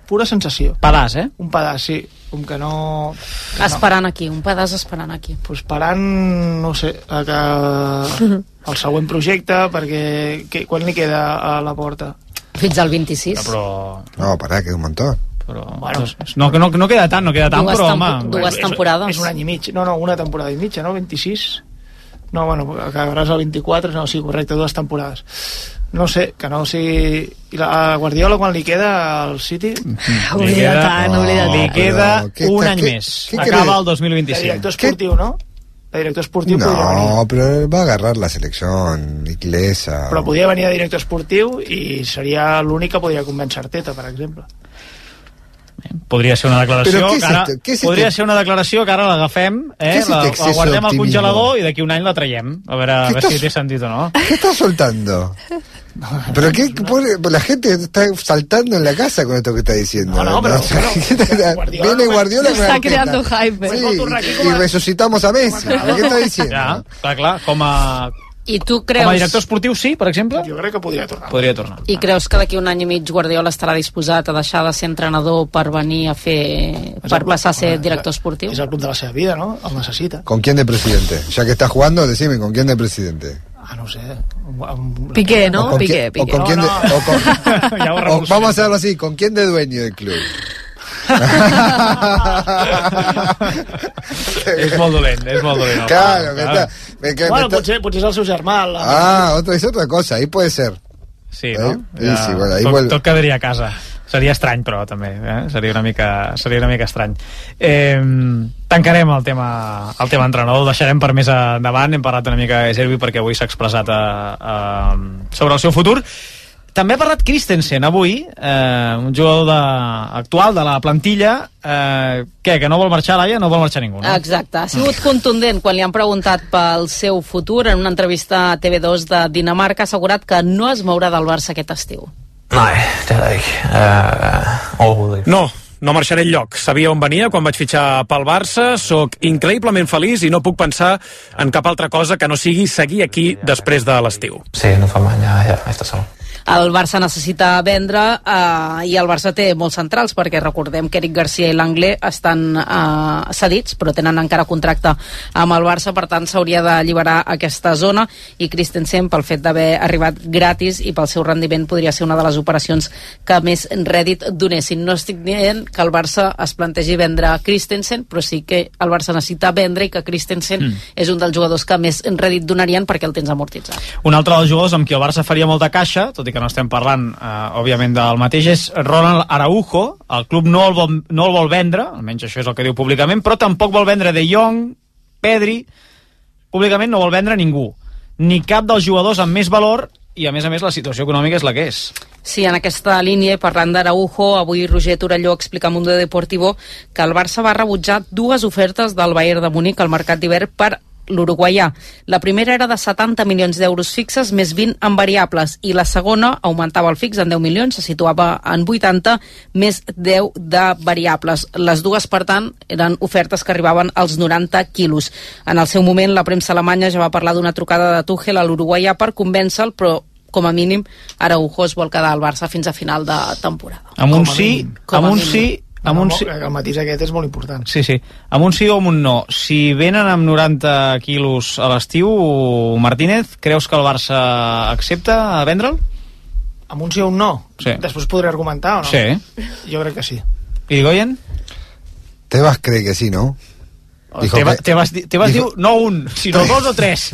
pura sensació. Pedaç, eh? Un pedaç, sí. Com que no... Que no. Esperant aquí, un pedaç esperant aquí. Pues esperant, no sé, a que el següent projecte, perquè que, quan li queda a la porta? Fins al 26. Però... No, pará, que un montón. però bueno, no, no, no queda tant, no queda tant, Dues però home... dues És- temporades. És, un any i mig. No, no, una temporada i mitja, no? 26? No, bueno, acabaràs el 24, no, sí, correcte, dues temporades. No sé, que no sigui... I la, a Guardiola, quan li queda al City... Li queda, li queda però què un està- any què- més. què Acaba el 2025. De director esportiu, no? De director esportiu podria venir. No, pero va a agarrar la selección inglesa. Però podria venir de director esportiu i seria l'únic que podria convèncer Arteta, per exemple. Podria ser una declaració Però què que ara, què és podria este- ser una declaració que ara l'agafem, Què eh? la, la guardem al congelador i d'aquí un any la traiem. A veure, a Què veure si estàs- té sentit o no. ¿Qué estás soltando? ¿Pero qué? por- La gente está saltando en la casa con esto que está diciendo. No, no, pero- Viene Guardiola con Está creando hype. Sí, tornar aquí y, com a- resucitamos a Messi. ¿Qué está diciendo? Ja, clar, clar. Com a, I tu com a creus... director esportiu, sí, per exemple? Jo crec que podria tornar. Podria tornar. I creus que d'aquí un any i mig Guardiola estarà disposat a deixar de ser entrenador per venir a fer... per passar a ser director esportiu? És el club de la seva vida, no? El necessita. ¿Con quién de presidente? Ya que está jugando, decime, ¿con quién de presidente? Ah, no ho sé. Amb- Piqué, no? Piqué, quién- o Piqué. con quién de- No, no. o con- ja o revolucionem. vamos a hacerlo así, ¿con quién de dueño del club? és molt dolent, és molt dolent. Claro, me está, me, que- me Bueno, está- potser, potser és el seu germà. La... Ah, otra, es otra cosa, ahí puede ser. Sí, no? Sí, sí, bueno, ahí tot, vuelve. tot quedaria a casa. Seria estrany, però, també. Eh? Seria, una mica, seria una mica estrany. Eh, tancarem el tema, el tema entrenador, el deixarem per més endavant. Hem parlat una mica de Servi perquè avui s'ha expressat a, a, sobre el seu futur. També ha parlat Christensen avui, eh, un jugador de, actual de la plantilla. Eh, què, que no vol marxar l'Aia? No vol marxar ningú, no? Exacte. Ha sigut contundent quan li han preguntat pel seu futur en una entrevista a TV2 de Dinamarca. Ha assegurat que no es mourà del Barça aquest estiu. Nej, det er der ikke. Uh, overhovedet ikke. No, no marxaré enlloc. Sabia on venia quan vaig fitxar pel Barça, sóc increïblement feliç i no puc pensar en cap altra cosa que no sigui seguir aquí després de l'estiu. Nu for mig, jeg er her efter sommer. El Barça necessita vendre eh, i el Barça té molts centrals perquè recordem que Eric Garcia i l'Anglè estan eh, cedits però tenen encara contracte amb el Barça per tant s'hauria d'alliberar aquesta zona. I Christensen pel fet d'haver arribat gratis i pel seu rendiment podria ser una de les operacions que més rèdit donessin. No estic dient que el Barça es plantegi vendre Christensen però sí que el Barça necessita vendre i que Christensen Mm. és un dels jugadors que més rèdit donarien perquè el tens amortitzat. Un altre dels jugadors amb qui el Barça faria molta caixa, tot i que no estem parlant, eh, òbviament, del mateix, és Ronald Araujo. El club no el, vol, no el vol vendre, almenys això és el que diu públicament, però tampoc vol vendre De Jong, Pedri... Públicament no vol vendre ningú. Ni cap dels jugadors amb més valor i, a més a més, la situació econòmica és la que és. Sí, en aquesta línia, i parlant d'Araujo, avui Roger Torelló explica a Mundo Deportivo que el Barça va rebutjar dues ofertes del Bayern de Múnich al mercat d'hivern per l'uruguaià. La primera era de 70 milions d'euros fixes més 20 en variables i la segona augmentava el fix en 10 milions, se situava en 80 més 10 de variables. Les dues, per tant, eren ofertes que arribaven als 90 quilos. En el seu moment, la premsa alemanya ja va parlar d'una trucada de Tuchel a l'uruguaià per convèncer-lo, però com a mínim Araujo es vol quedar al Barça fins a final de temporada. Amb un sí, amb un sí, amb un sí, El matís aquest és molt important. Sí, sí. Amb un sí o amb un no. Si venen amb 90 quilos a l'estiu, Martínez, creus que el Barça accepta vendre'l? Amb un sí o un no? Sí. Després podré argumentar o no? Sí. Jo crec que sí. I Goyen? Tebas cree que sí, ¿no? Dijo Tebas, que- Tebas, Tebas dijo- diu no un, sinó dos o tres.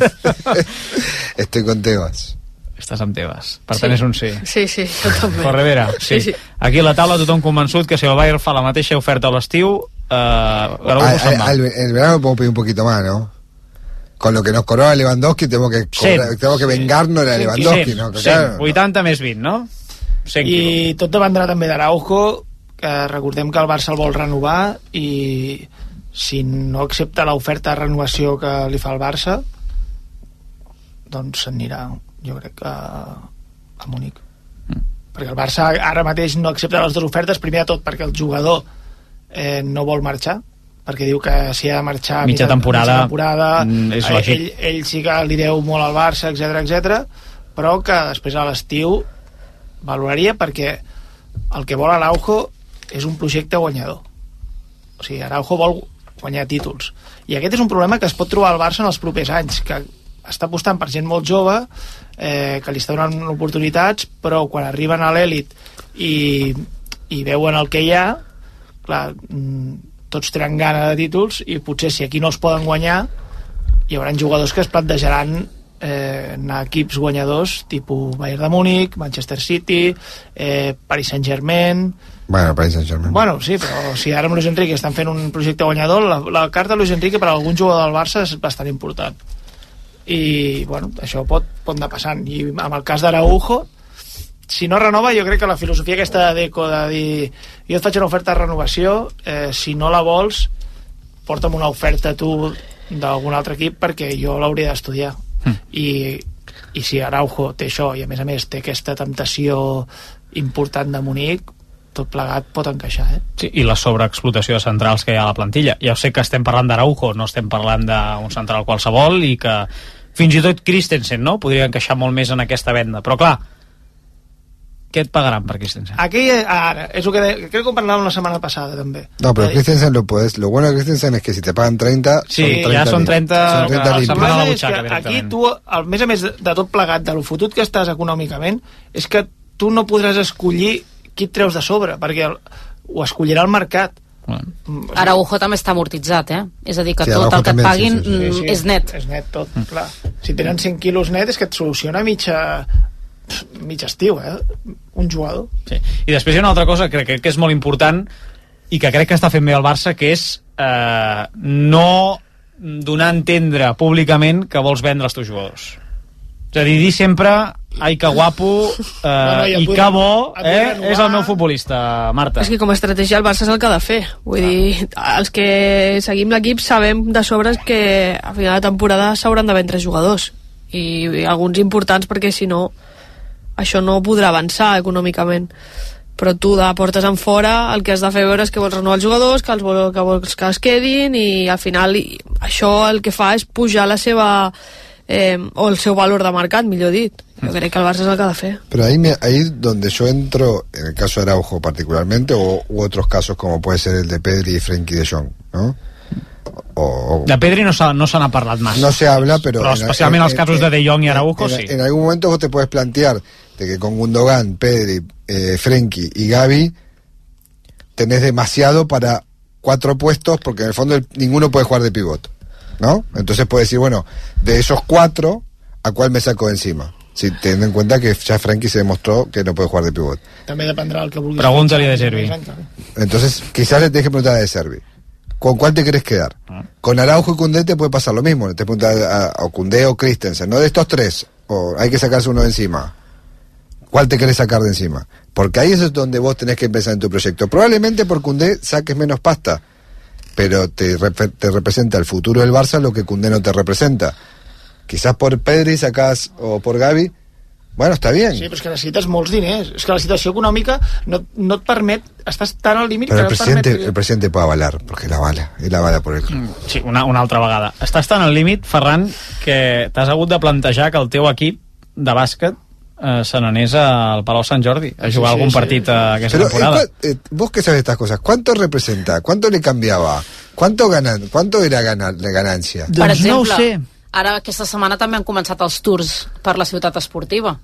Estoy con Tebas. Estàs amb Tebas. Per tant, és un sí. Sí, sí, jo també. Corredera, sí. Sí, sí. Aquí a la taula tothom convençut que si el Bayern fa la mateixa oferta a l'estiu, eh, Araujo Al, se'n va. al- en el verano podemos pedir un poquito más, ¿no? Con lo que nos cobraba Lewandowski tenemos que, cobrar- tenemos que vengarnos de Lewandowski, ¿no? Que claro, 80 més 20, no? 100 I tot dependrà també d'Araujo, que recordem que el Barça el vol renovar i si no accepta l'oferta de renovació que li fa el Barça doncs s'anirà jo crec que a Múnich Mm. perquè el Barça ara mateix no accepta les dues ofertes. Primer de tot perquè el jugador eh, no vol marxar perquè diu que si ha de marxar a Mitja temporada, mitja temporada mm, és eh, lògic. ell, ell sí que li deu molt al Barça, etc etc, però que després a l'estiu valoraria perquè el que vol Araujo és un projecte guanyador. O sigui, Araujo vol guanyar títols. I aquest és un problema que es pot trobar al Barça en els propers anys que està apostant per gent molt jove eh, que li està donant oportunitats però quan arriben a l'èlit i, i veuen el que hi ha clar, mm, tots tenen gana de títols i potser si aquí no els poden guanyar hi haurà jugadors que es plantejaran eh, anar a equips guanyadors tipus Bayern de Múnich, Manchester City eh, Paris Saint-Germain Bueno, Paris Saint-Germain. Bueno, sí, però si ara amb Luis Enrique estan fent un projecte guanyador, la, la carta de Luis Enrique per a algun jugador del Barça és bastant important. I, bueno, això pot, pot anar passant. I amb el cas d'Araujo, si no renova, jo crec que la filosofia aquesta de Deco de dir jo et faig una oferta de renovació, eh, si no la vols, porta'm una oferta tu d'algun altre equip perquè jo l'hauria d'estudiar. I, I si Araujo té això i a més a més té aquesta temptació important de Munic, tot plegat pot encaixar, eh? Sí, i la sobreexplotació de centrals que hi ha a la plantilla. Ja sé que estem parlant d'Araujo, no estem parlant d'un central qualsevol i que fins i tot Christensen no? podria encaixar molt més en aquesta venda. Però clar, què et pagaran per Christensen? Aquí, eh, ara, és el que de, crec que ho parlàvem la setmana passada també. No, pero Eh, Christensen lo puedes. Lo bueno de Christensen es que si te pagan 30, Sí, son 30 ya son lim- 30 son 30 a la la és butxaca, que aquí tu, a més a més de tot plegat, de lo fotut que estàs econòmicament, és que tu no podràs escollir qui et treus de sobre, perquè el, ho escollirà el mercat. Mm, Araujo també està amortitzat, eh? És a dir, que Sí, tot Araujo el que et també, sí, paguin sí, sí. mm, és net. És net tot, clar. Si tenen 100 quilos net és que et soluciona mitja, mig estiu, eh? Un jugador. Sí. I després hi ha una altra cosa que crec que és molt important i que crec que està fent bé el Barça, que és eh, no donar a entendre públicament que vols vendre els teus jugadors. És a dir, dir sempre ai, que guapo eh, Bueno, ja i podem- que bo eh, és el meu futbolista, Marta. És que com a estratègia el Barça és el que ha de fer. Vull dir, els que seguim l'equip sabem de sobres que a final de temporada s'hauran de vendre jugadors. I, I alguns importants perquè si no això no podrà avançar econòmicament. Però tu de portes en fora el que has de fer veure és que vols renovar els jugadors, que, els vol, que vols que es quedin i al final i, això el que fa és pujar la seva eh, o el seu valor de mercat, millor dit. Jo crec que el Barça és el que ha de fer. Pero ahí, me, ahí donde yo entro, en el caso de Araujo particularmente, o, u otros casos como puede ser el de Pedri y Frenkie de Jong, ¿no? O, o- De Pedri no se, no se n'ha parlat massa. no se habla, pero... Però en- especialment en- els casos de De Jong i Araujo, en, sí. en algún momento vos te puedes plantear de que con Gundogan, Pedri, eh, Frenkie y Gaby tenés demasiado para cuatro puestos porque en el fondo el- ninguno puede jugar de pivot, ¿no? Entonces puedes decir, bueno, de esos cuatro, ¿a cuál me saco de encima? Si teniendo en cuenta que ya Frenkie se demostró que no puede jugar de pivot. També dependrà del que a De Servi. Entonces, quizás le tenés que preguntar a De Servi. ¿Con cuál te querés quedar? Con Araujo y Cundé te puede pasar lo mismo. Te preguntas a, a Cundé o Christensen, ¿no? De estos tres. O hay que sacarse uno de encima. ¿Cuál te querés sacar de encima? Porque ahí es donde vos tenés que empezar en tu proyecto. Probablemente por Cundé saques menos pasta, pero te, rep- te representa el futuro del Barça lo que Cundé no te representa. Quizás por Pedri sacás, o por Gavi, bueno, está bien. Sí, però és que necessites molts diners. És que la situació econòmica no, no et permet... Estàs tan al límit el que no et permet... presidente, el presidente puede avalar, porque él avala, él avala por el club. Sí, una, una altra vegada. Estàs tan al límit, Ferran, que t'has hagut de plantejar que el teu equip de bàsquet eh, se n'anés al Palau Sant Jordi a Sí, jugar sí, algun sí. partit eh, aquesta Pero, eh, temporada. eh, vos que sabes estas cosas, ¿cuánto representa? ¿Cuánto le cambiaba? ¿Cuánto ganan? ¿Cuánto era ganar, de ganancia? Per exemple, ara aquesta setmana també han començat els tours per la ciutat esportiva.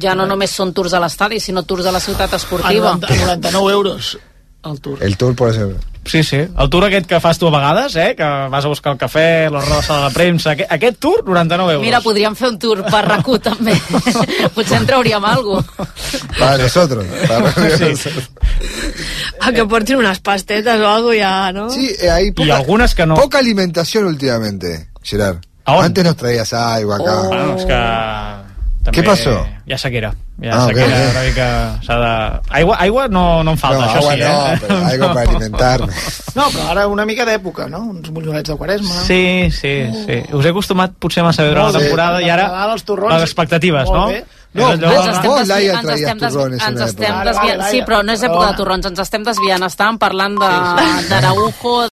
Ja no només són tours a l'estadi, sinó tours a la ciutat A esportiva. 90, a 99 euros el tour. El tour por ejemplo. Sí, sí. El tour aquest que fas tu a vegades, eh? que vas a buscar el cafè, la roda de la premsa... Aquest, aquest tour, 99 euros. Mira, podríem fer un tour per RAC1 també. Potser en trauríem alguna cosa. Para nosotros. Para Sí. A que portin unes pastetes o algo ya, ¿no? Sí, eh, hay poca, algunas que no. Poca alimentación últimamente, Gerard. Antes nos traías algo acá. Oh. Bueno, és que... També Què passó? Ha sequera. Ha Ah, sequera, ok, ok. una mica... S'ha de... Aigua, aigua no, no en falta, No, això agua sí, no, eh? pero algo para alimentarme. No, però ara una mica d'època, no? Uns mollonets de quaresma. Sí, sí, sí. Us he acostumat potser massa durant Molt la temporada i ara Ara els torrons. les expectatives, no? bé. No, vos- Ens estem, vos, desvi ens estem, des ens estem desviant. Sí, però no és època de torrons, ens estem desviant. Estàvem parlant de- d'Araujo,